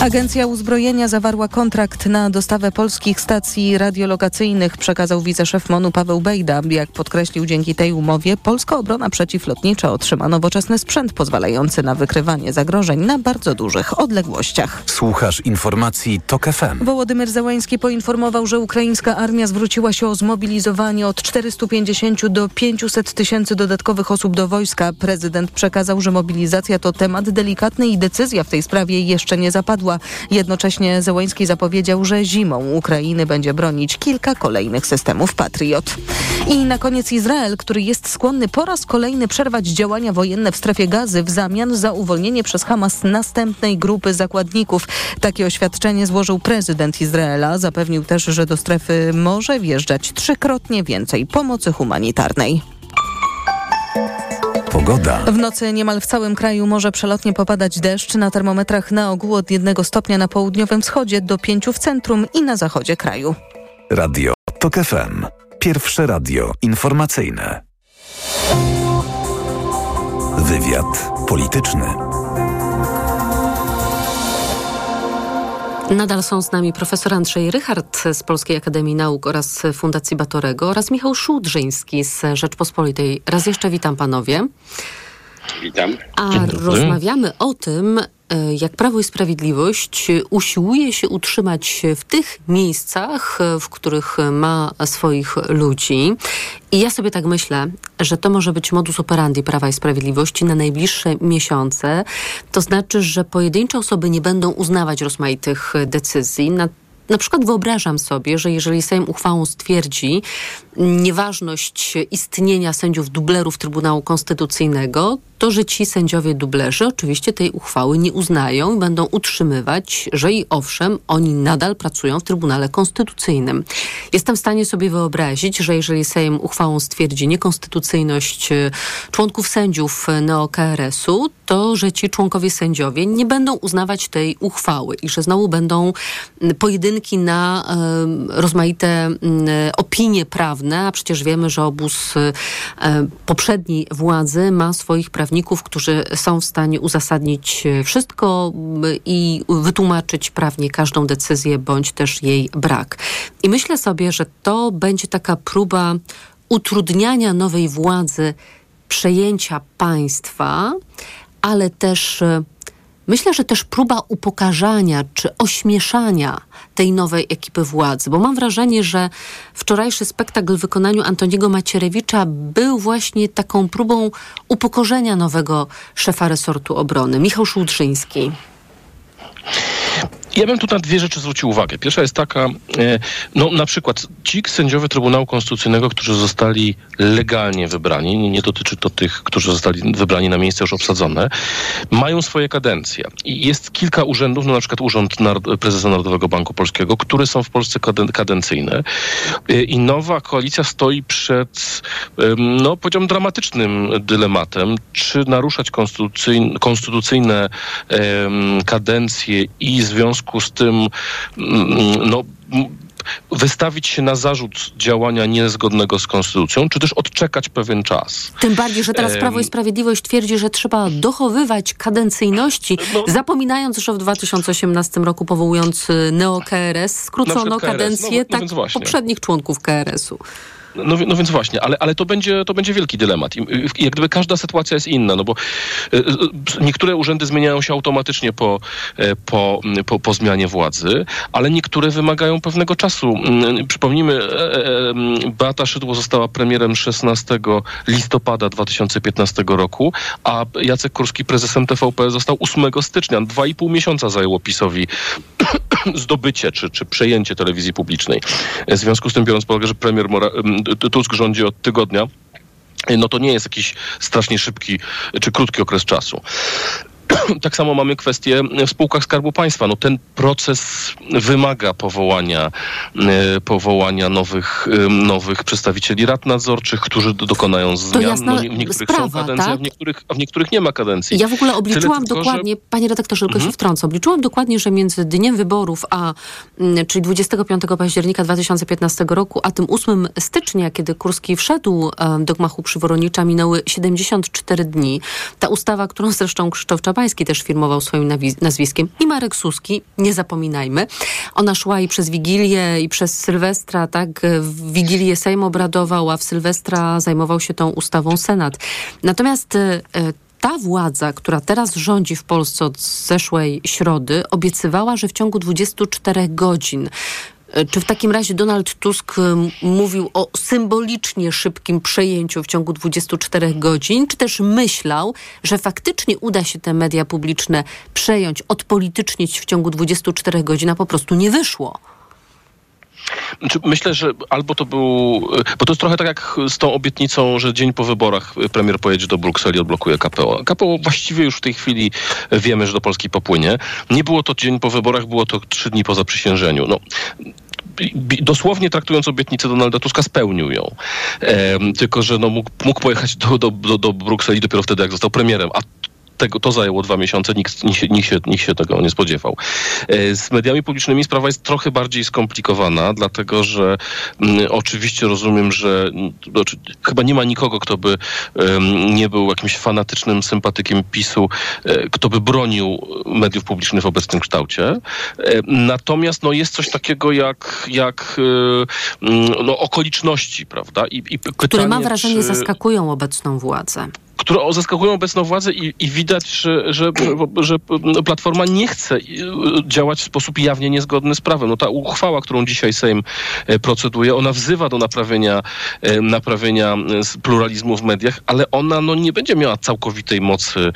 Agencja Uzbrojenia zawarła kontrakt na dostawę polskich stacji radiolokacyjnych, przekazał wiceszef MONU Paweł Bejda. Jak podkreślił, dzięki tej umowie polska obrona przeciwlotnicza otrzyma nowoczesny sprzęt pozwalający na wykrywanie zagrożeń na bardzo dużych odległościach. Słuchasz informacji TOK FM. Wołodymyr Załański poinformował, że ukraińska armia zwróciła się o zmobilizowanie od 450 do 500 tysięcy dodatkowych osób do wojska. Prezydent przekazał, że mobilizacja to temat delikatny i decyzja w tej sprawie jeszcze nie zapadła. Jednocześnie Załański zapowiedział, że zimą Ukrainy będzie bronić kilka kolejnych systemów Patriot. I na koniec Izrael, który jest skłonny po raz kolejny przerwać działania wojenne w strefie gazy w zamian za uwolnienie przez Hamas następnej grupy zakładników. Takie oświadczenie złożył prezydent Izraela. Zapewnił też, że do strefy może wjeżdżać trzykrotnie więcej pomocy humanitarnej. Pogoda. W nocy niemal w całym kraju może przelotnie popadać deszcz. Na termometrach na ogół od jednego stopnia na południowym wschodzie do pięciu w centrum i na zachodzie kraju. Radio TOK FM. Pierwsze radio informacyjne. Wywiad polityczny. Nadal są z nami profesor Andrzej Rychard z Polskiej Akademii Nauk oraz Fundacji Batorego oraz Michał Szudrzyński z Rzeczpospolitej. Raz jeszcze witam panowie. Witam. A rozmawiamy o tym, jak Prawo i Sprawiedliwość usiłuje się utrzymać w tych miejscach, w których ma swoich ludzi. I ja sobie tak myślę, że to może być modus operandi Prawa i Sprawiedliwości na najbliższe miesiące. To znaczy, że pojedyncze osoby nie będą uznawać rozmaitych decyzji. Na na przykład wyobrażam sobie, że jeżeli Sejm uchwałą stwierdzi nieważność istnienia sędziów dublerów Trybunału Konstytucyjnego, to że ci sędziowie dublerzy oczywiście tej uchwały nie uznają i będą utrzymywać, że i owszem, oni nadal pracują w Trybunale Konstytucyjnym. Jestem w stanie sobie wyobrazić, że jeżeli Sejm uchwałą stwierdzi niekonstytucyjność e, członków sędziów neo-KRS-u, to że ci członkowie sędziowie nie będą uznawać tej uchwały i że znowu będą pojedynki na e, rozmaite e, opinie prawne, a przecież wiemy, że obóz e, poprzedniej władzy ma swoich prawników, którzy są w stanie uzasadnić wszystko i wytłumaczyć prawnie każdą decyzję bądź też jej brak. I myślę sobie, że to będzie taka próba utrudniania nowej władzy przejęcia państwa, ale też myślę, że też próba upokarzania czy ośmieszania tej nowej ekipy władzy, bo mam wrażenie, że wczorajszy spektakl w wykonaniu Antoniego Macierewicza był właśnie taką próbą upokorzenia nowego szefa resortu obrony, Michał Szłudrzyński. Ja bym tu na dwie rzeczy zwrócił uwagę. Pierwsza jest taka, e, no na przykład ci sędziowie Trybunału Konstytucyjnego, którzy zostali legalnie wybrani, nie, dotyczy to tych, którzy zostali wybrani na miejsce już obsadzone, mają swoje kadencje. I jest kilka urzędów, no na przykład Urząd Prezesa Narodowego Banku Polskiego, które są w Polsce kaden- kadencyjne. E, I nowa koalicja stoi przed, no powiedziałbym, dramatycznym dylematem, czy naruszać konstytucyjne, konstytucyjne kadencje i w związku z tym mm, no, wystawić się na zarzut działania niezgodnego z konstytucją, czy też odczekać pewien czas. Tym bardziej, że teraz Prawo i Sprawiedliwość twierdzi, że trzeba dochowywać kadencyjności, No. zapominając, że w 2018 roku powołując y, neo-KRS skrócono KRS. kadencję No, no tak poprzednich członków KRS-u. No, no więc właśnie, ale, ale to, będzie, to będzie wielki dylemat. I, i jak gdyby każda sytuacja jest inna, no bo y, y, niektóre urzędy zmieniają się automatycznie po, e, po, po, po zmianie władzy, ale niektóre wymagają pewnego czasu. Mm, Przypomnijmy, Beata Szydło została premierem 16 listopada 2015 roku, a Jacek Kurski prezesem TVP został 8 stycznia. Dwa i pół miesiąca zajęło PiSowi zdobycie czy, czy przejęcie telewizji publicznej. W związku z tym, biorąc pod uwagę, że premier Mora- Tusk rządzi od tygodnia, no to nie jest jakiś strasznie szybki czy krótki okres czasu. Tak samo mamy kwestię w spółkach Skarbu Państwa. No ten proces wymaga powołania, e, powołania nowych, nowych przedstawicieli rad nadzorczych, którzy do- dokonają zmian. jasna no, w niektórych sprawa, są kadencje, a, tak? w niektórych, a w niektórych nie ma kadencji. Ja w ogóle obliczyłam tylko, dokładnie, Że... panie redaktorze, tylko Mhm. się wtrącę, obliczyłam dokładnie, że między dniem wyborów, a, mm, czyli 25 października 2015 roku, a tym 8 stycznia, kiedy Kurski wszedł do gmachu przyworonnicza, minęły 74 dni. Ta ustawa, którą zresztą Krzysztof Czabański też firmował swoim nazwiskiem i Marek Suski, nie zapominajmy. Ona szła i przez Wigilię, i przez Sylwestra, tak? W Wigilię Sejm obradował, a w Sylwestra zajmował się tą ustawą Senat. Natomiast e, ta władza, która teraz rządzi w Polsce od zeszłej środy, obiecywała, że w ciągu 24 godzin. Czy w takim razie Donald Tusk m, mówił o symbolicznie szybkim przejęciu w ciągu 24 godzin, czy też myślał, że faktycznie uda się te media publiczne przejąć, odpolitycznić w ciągu 24 godzin, a po prostu nie wyszło? Myślę, że albo to był. Bo to jest trochę tak jak z tą obietnicą, że dzień po wyborach premier pojedzie do Brukseli i odblokuje KPO. KPO właściwie już w tej chwili wiemy, że do Polski popłynie. Nie było to dzień po wyborach, było to trzy dni po zaprzysiężeniu. No, dosłownie traktując obietnicę Donalda Tuska, spełnił ją. Em, tylko, że no, mógł, mógł pojechać do, do, do, do Brukseli dopiero wtedy, jak został premierem. A tego, to zajęło dwa miesiące, nikt, nikt, się, nikt, się, nikt się tego nie spodziewał. E, Z mediami publicznymi sprawa jest trochę bardziej skomplikowana, dlatego że mm, oczywiście rozumiem, że mm, znaczy, chyba nie ma nikogo, kto by em, nie był jakimś fanatycznym sympatykiem PiSu, e, kto by bronił mediów publicznych w obecnym kształcie. E, Natomiast no, jest coś takiego jak, jak mm, no, okoliczności, prawda? I, i Które pytanie, mam wrażenie czy zaskakują obecną władzę. Które zaskakują obecną władzę i, i widać, że, że, że Platforma nie chce działać w sposób jawnie niezgodny z prawem. No ta uchwała, którą dzisiaj Sejm e, proceduje, ona wzywa do naprawienia, e, naprawienia e, pluralizmu w mediach, ale ona no, nie będzie miała całkowitej mocy,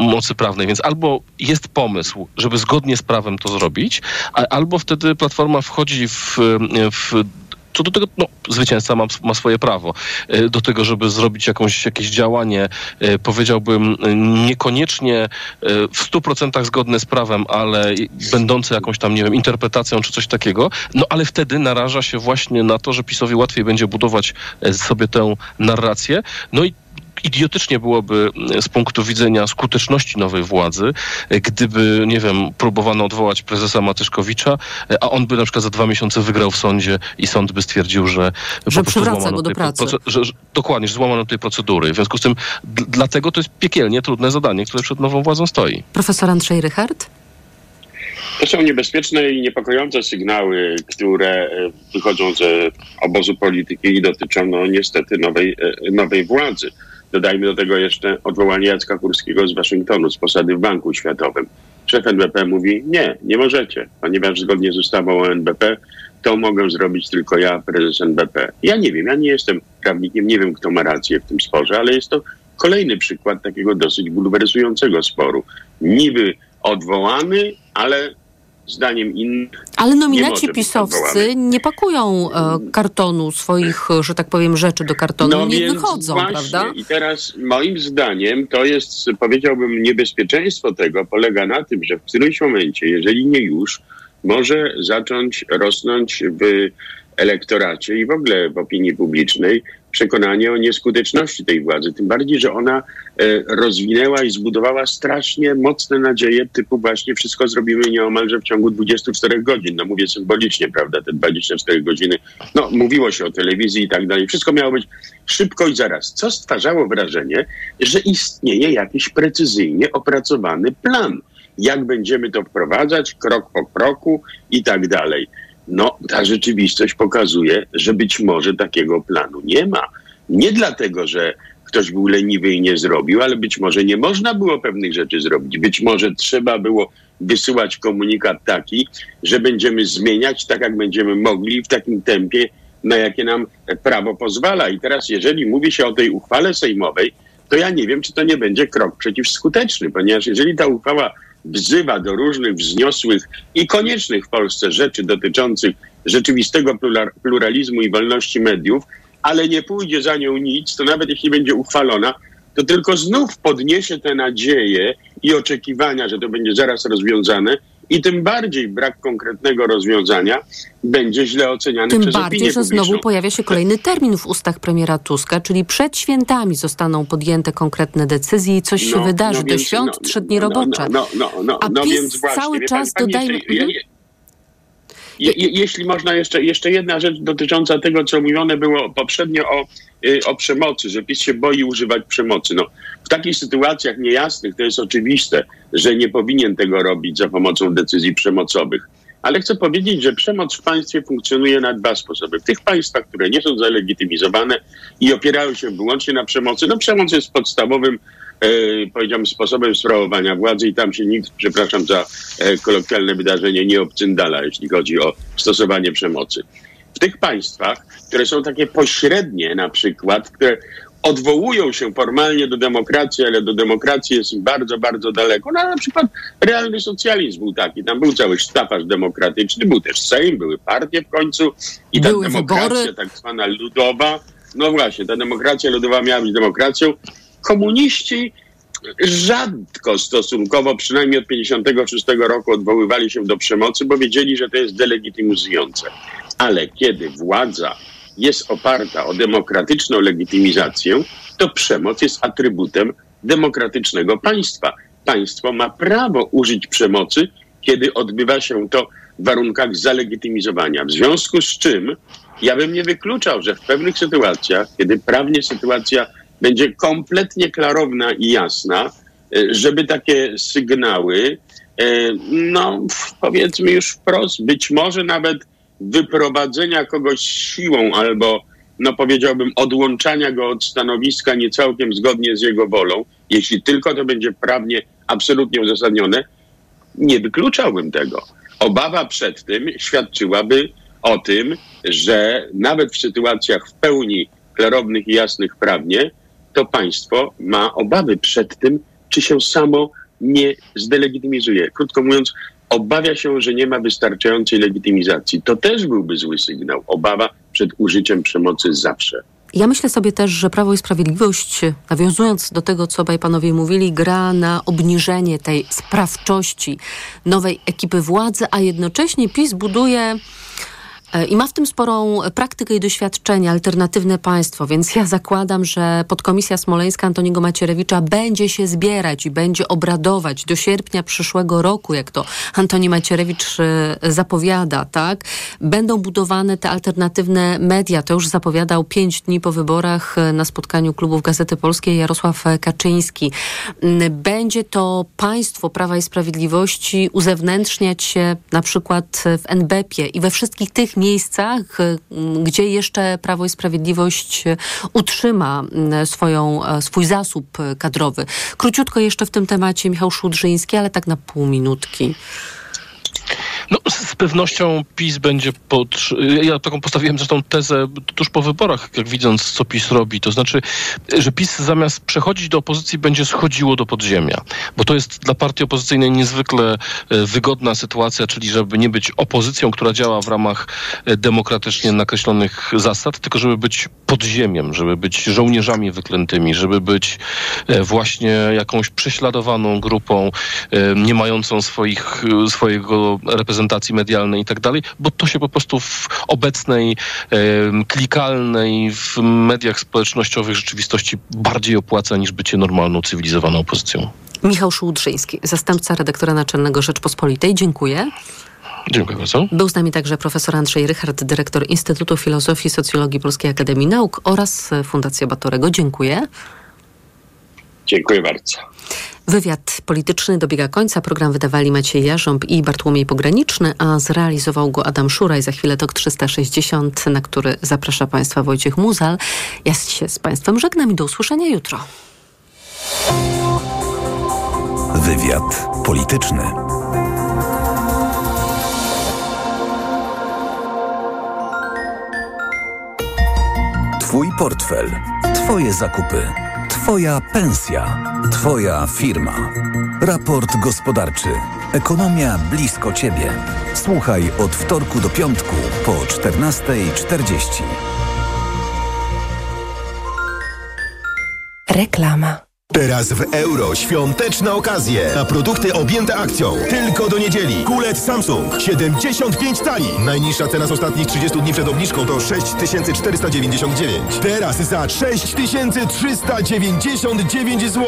mocy prawnej, więc albo jest pomysł, żeby zgodnie z prawem to zrobić, a, albo wtedy Platforma wchodzi w, w co do tego, no, zwycięzca ma, ma swoje prawo. E, do tego, żeby zrobić jakąś, jakieś działanie, e, powiedziałbym, e, niekoniecznie w stu procentach zgodne z prawem, ale będące jakąś tam, nie wiem, interpretacją czy coś takiego, no ale wtedy naraża się właśnie na to, że PiSowi łatwiej będzie budować sobie tę narrację, no i idiotycznie byłoby e, z punktu widzenia skuteczności nowej władzy, e, gdyby, nie wiem, próbowano odwołać prezesa Matyszkowicza, e, a on by na przykład za dwa miesiące wygrał w sądzie i sąd by stwierdził, że, Że przywraca go do pracy. proce- że, że, dokładnie, że złamano tej procedury. W związku z tym d- dlatego to jest piekielnie trudne zadanie, które przed nową władzą stoi. Profesor Andrzej Rychard? To są niebezpieczne i niepokojące sygnały, które e, wychodzą z obozu polityki i dotyczą no, niestety nowej, nowej władzy. Dodajmy do tego jeszcze odwołanie Jacka Kurskiego z Waszyngtonu, z posady w Banku Światowym. Szef NBP mówi, nie, nie możecie, ponieważ zgodnie z ustawą o NBP to mogę zrobić tylko ja, prezes NBP. Ja nie wiem, ja nie jestem prawnikiem, nie wiem, kto ma rację w tym sporze, ale jest to kolejny przykład takiego dosyć bulweryzującego sporu. Niby odwołany, ale zdaniem innych. Ale nie nominaci może być pisowscy nie pakują e, kartonu swoich, e, że tak powiem, rzeczy do kartonu, nie No więc wychodzą, właśnie. prawda? I teraz moim zdaniem to jest, powiedziałbym, niebezpieczeństwo tego polega na tym, że w którymś momencie, jeżeli nie już, może zacząć rosnąć w elektoracie i w ogóle w opinii publicznej przekonanie o nieskuteczności tej władzy. Tym bardziej, że ona e, rozwinęła i zbudowała strasznie mocne nadzieje, typu właśnie wszystko zrobimy nieomalże w ciągu 24 godzin. No mówię symbolicznie, prawda, te 24 godziny. No mówiło się o telewizji i tak dalej. Wszystko miało być szybko i zaraz. Co stwarzało wrażenie, że istnieje jakiś precyzyjnie opracowany plan. Jak będziemy to wprowadzać, krok po kroku i tak dalej. No, ta rzeczywistość pokazuje, że być może takiego planu nie ma. Nie dlatego, że ktoś był leniwy i nie zrobił, ale być może nie można było pewnych rzeczy zrobić. Być może trzeba było wysyłać komunikat taki, że będziemy zmieniać tak, jak będziemy mogli w takim tempie, na jakie nam prawo pozwala. I teraz, jeżeli mówi się o tej uchwale sejmowej, to ja nie wiem, czy to nie będzie krok przeciwskuteczny, ponieważ jeżeli ta uchwała wzywa do różnych wzniosłych i koniecznych w Polsce rzeczy dotyczących rzeczywistego plura- pluralizmu i wolności mediów, ale nie pójdzie za nią nic, to nawet jeśli będzie uchwalona, to tylko znów podniesie te nadzieje i oczekiwania, że to będzie zaraz rozwiązane i tym bardziej brak konkretnego rozwiązania będzie źle oceniany Tym przez bardziej, że publiczną. znowu pojawia się kolejny termin w ustach premiera Tuska, czyli przed świętami zostaną podjęte konkretne decyzje i coś się No, wydarzy. no Do więc, świąt no, trzy dni no, robocze. No, no, no, no, A no PiS więc właśnie, cały czas dodajmy... jeszcze, Mhm. je, je, je, jeśli można, jeszcze, jeszcze jedna rzecz dotycząca tego, co mówione było poprzednio o, o przemocy, że PiS się boi używać przemocy. No, w takich sytuacjach niejasnych to jest oczywiste, że nie powinien tego robić za pomocą decyzji przemocowych. Ale chcę powiedzieć, że przemoc w państwie funkcjonuje na dwa sposoby. W tych państwach, które nie są zalegitymizowane i opierają się wyłącznie na przemocy, no przemoc jest podstawowym, e, powiedziałbym, sposobem sprawowania władzy i tam się nikt, przepraszam za e, kolokwialne wydarzenie, nie obcyndala, jeśli chodzi o stosowanie przemocy. W tych państwach, które są takie pośrednie na przykład, które odwołują się formalnie do demokracji, ale do demokracji jest bardzo, bardzo daleko. No, na przykład realny socjalizm był taki. Tam był cały sztafaż demokratyczny, był też Sejm, były partie w końcu i ta Były demokracja wybory. tak zwana ludowa, no właśnie, ta demokracja ludowa miała być demokracją. Komuniści rzadko stosunkowo, przynajmniej od 56 roku odwoływali się do przemocy, bo wiedzieli, że to jest delegitymizujące. Ale kiedy władza jest oparta o demokratyczną legitymizację, to przemoc jest atrybutem demokratycznego państwa. Państwo ma prawo użyć przemocy, kiedy odbywa się to w warunkach zalegitymizowania. W związku z czym ja bym nie wykluczał, że w pewnych sytuacjach, kiedy prawnie sytuacja będzie kompletnie klarowna i jasna, e, żeby takie sygnały, e, no powiedzmy już wprost, być może nawet wyprowadzenia kogoś siłą albo, no powiedziałbym, odłączania go od stanowiska nie całkiem zgodnie z jego wolą, jeśli tylko to będzie prawnie absolutnie uzasadnione, nie wykluczałbym tego. Obawa przed tym świadczyłaby o tym, że nawet w sytuacjach w pełni klarownych i jasnych prawnie, to państwo ma obawy przed tym, czy się samo nie zdelegitymizuje. Krótko mówiąc, obawia się, że nie ma wystarczającej legitymizacji. To też byłby zły sygnał. Obawa przed użyciem przemocy zawsze. Ja myślę sobie też, że Prawo i Sprawiedliwość, nawiązując do tego, co obaj panowie mówili, gra na obniżenie tej sprawczości nowej ekipy władzy, a jednocześnie PiS buduje i ma w tym sporą praktykę i doświadczenie, alternatywne państwo, więc ja zakładam, że podkomisja smoleńska Antoniego Macierewicza będzie się zbierać i będzie obradować do sierpnia przyszłego roku, jak to Antoni Macierewicz e, zapowiada, tak? Będą budowane te alternatywne media. To już zapowiadał pięć dni po wyborach e, na spotkaniu klubów Gazety Polskiej Jarosław Kaczyński. Mm, Będzie to państwo Prawa i Sprawiedliwości uzewnętrzniać się na przykład w NBP-ie i we wszystkich tych miejscach, y, gdzie jeszcze Prawo i Sprawiedliwość y, utrzyma y, swoją, swój zasób kadrowy. Króciutko jeszcze w tym temacie Michał Szudrzyński, ale tak na pół minutki. No, z pewnością PiS będzie pod... Ja taką postawiłem zresztą tezę tuż po wyborach, jak widząc, co PiS robi. To znaczy, że PiS zamiast przechodzić do opozycji, będzie schodziło do podziemia. Bo to jest dla partii opozycyjnej niezwykle e, wygodna sytuacja, czyli żeby nie być opozycją, która działa w ramach e, demokratycznie nakreślonych zasad, tylko żeby być podziemiem, żeby być żołnierzami wyklętymi, żeby być e, właśnie jakąś prześladowaną grupą, nie mającą swoich, swojego reprezentacji medialnej i tak dalej, bo to się po prostu w obecnej, klikalnej, w mediach społecznościowych rzeczywistości bardziej opłaca niż bycie normalną, cywilizowaną opozycją. Michał Szułdrzyński, zastępca redaktora naczelnego Rzeczpospolitej. Dziękuję. Dziękuję bardzo. Był z nami także profesor Andrzej Rychard, dyrektor Instytutu Filozofii i Socjologii Polskiej Akademii Nauk oraz Fundacja Batorego. Dziękuję. Dziękuję bardzo. Wywiad polityczny dobiega końca. Program wydawali Maciej Jarząb i Bartłomiej Pograniczny, a zrealizował go Adam Szuraj. Za chwilę TOK 360, na który zaprasza Państwa Wojciech Muzal. Ja się z Państwem żegnam i do usłyszenia jutro. Wywiad polityczny. Twój portfel, Twoje zakupy, Twoja pensja, Twoja firma. Raport gospodarczy. Ekonomia blisko Ciebie. Słuchaj od wtorku do piątku po 14.40. Reklama. Teraz w euro świąteczne okazje na produkty objęte akcją. Tylko do niedzieli. Kulet Samsung 75 tali. Najniższa cena z ostatnich 30 dni przed obniżką to 6499. Teraz za 6399 zł.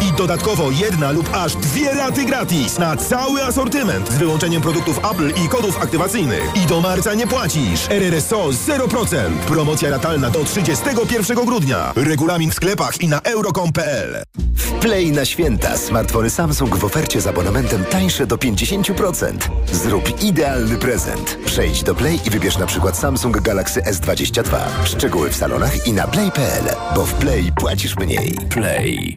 I dodatkowo jedna lub aż dwie raty gratis na cały asortyment z wyłączeniem produktów Apple i kodów aktywacyjnych. I do marca nie płacisz. RRSO 0%. Promocja ratalna do 31 grudnia. Regulamin w sklepach i na euro.com.pl. W Play na święta smartfony Samsung w ofercie z abonamentem tańsze do 50%. Zrób idealny prezent. Przejdź do Play i wybierz na przykład Samsung Galaxy S22. Szczegóły w salonach i na play.pl, bo w Play płacisz mniej. Play.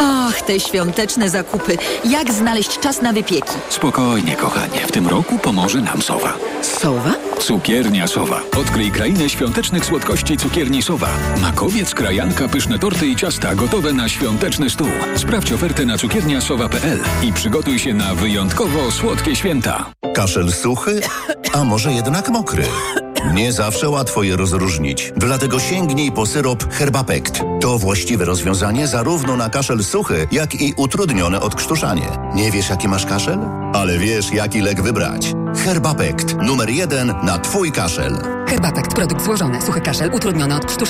Och, te świąteczne zakupy. Jak znaleźć czas na wypieki? Spokojnie, kochanie. W tym roku pomoże nam Sowa. Sowa? Cukiernia Sowa. Odkryj krainę świątecznych słodkości cukierni Sowa. Makowiec, krajanka, pyszne torty i ciasta gotowe na świąteczny stół. Sprawdź ofertę na cukierniasowa.pl i przygotuj się na wyjątkowo słodkie święta. Kaszel suchy? A może jednak mokry? Nie zawsze łatwo je rozróżnić, dlatego sięgnij po syrop Herbapekt. To właściwe rozwiązanie zarówno na kaszel suchy, jak i utrudnione odkrztuszanie. Nie wiesz, jaki masz kaszel? Ale wiesz, jaki lek wybrać. Herbapekt. Numer jeden na Twój kaszel. Herbapekt, produkt złożony, suchy kaszel, utrudniony odkrztuszanie.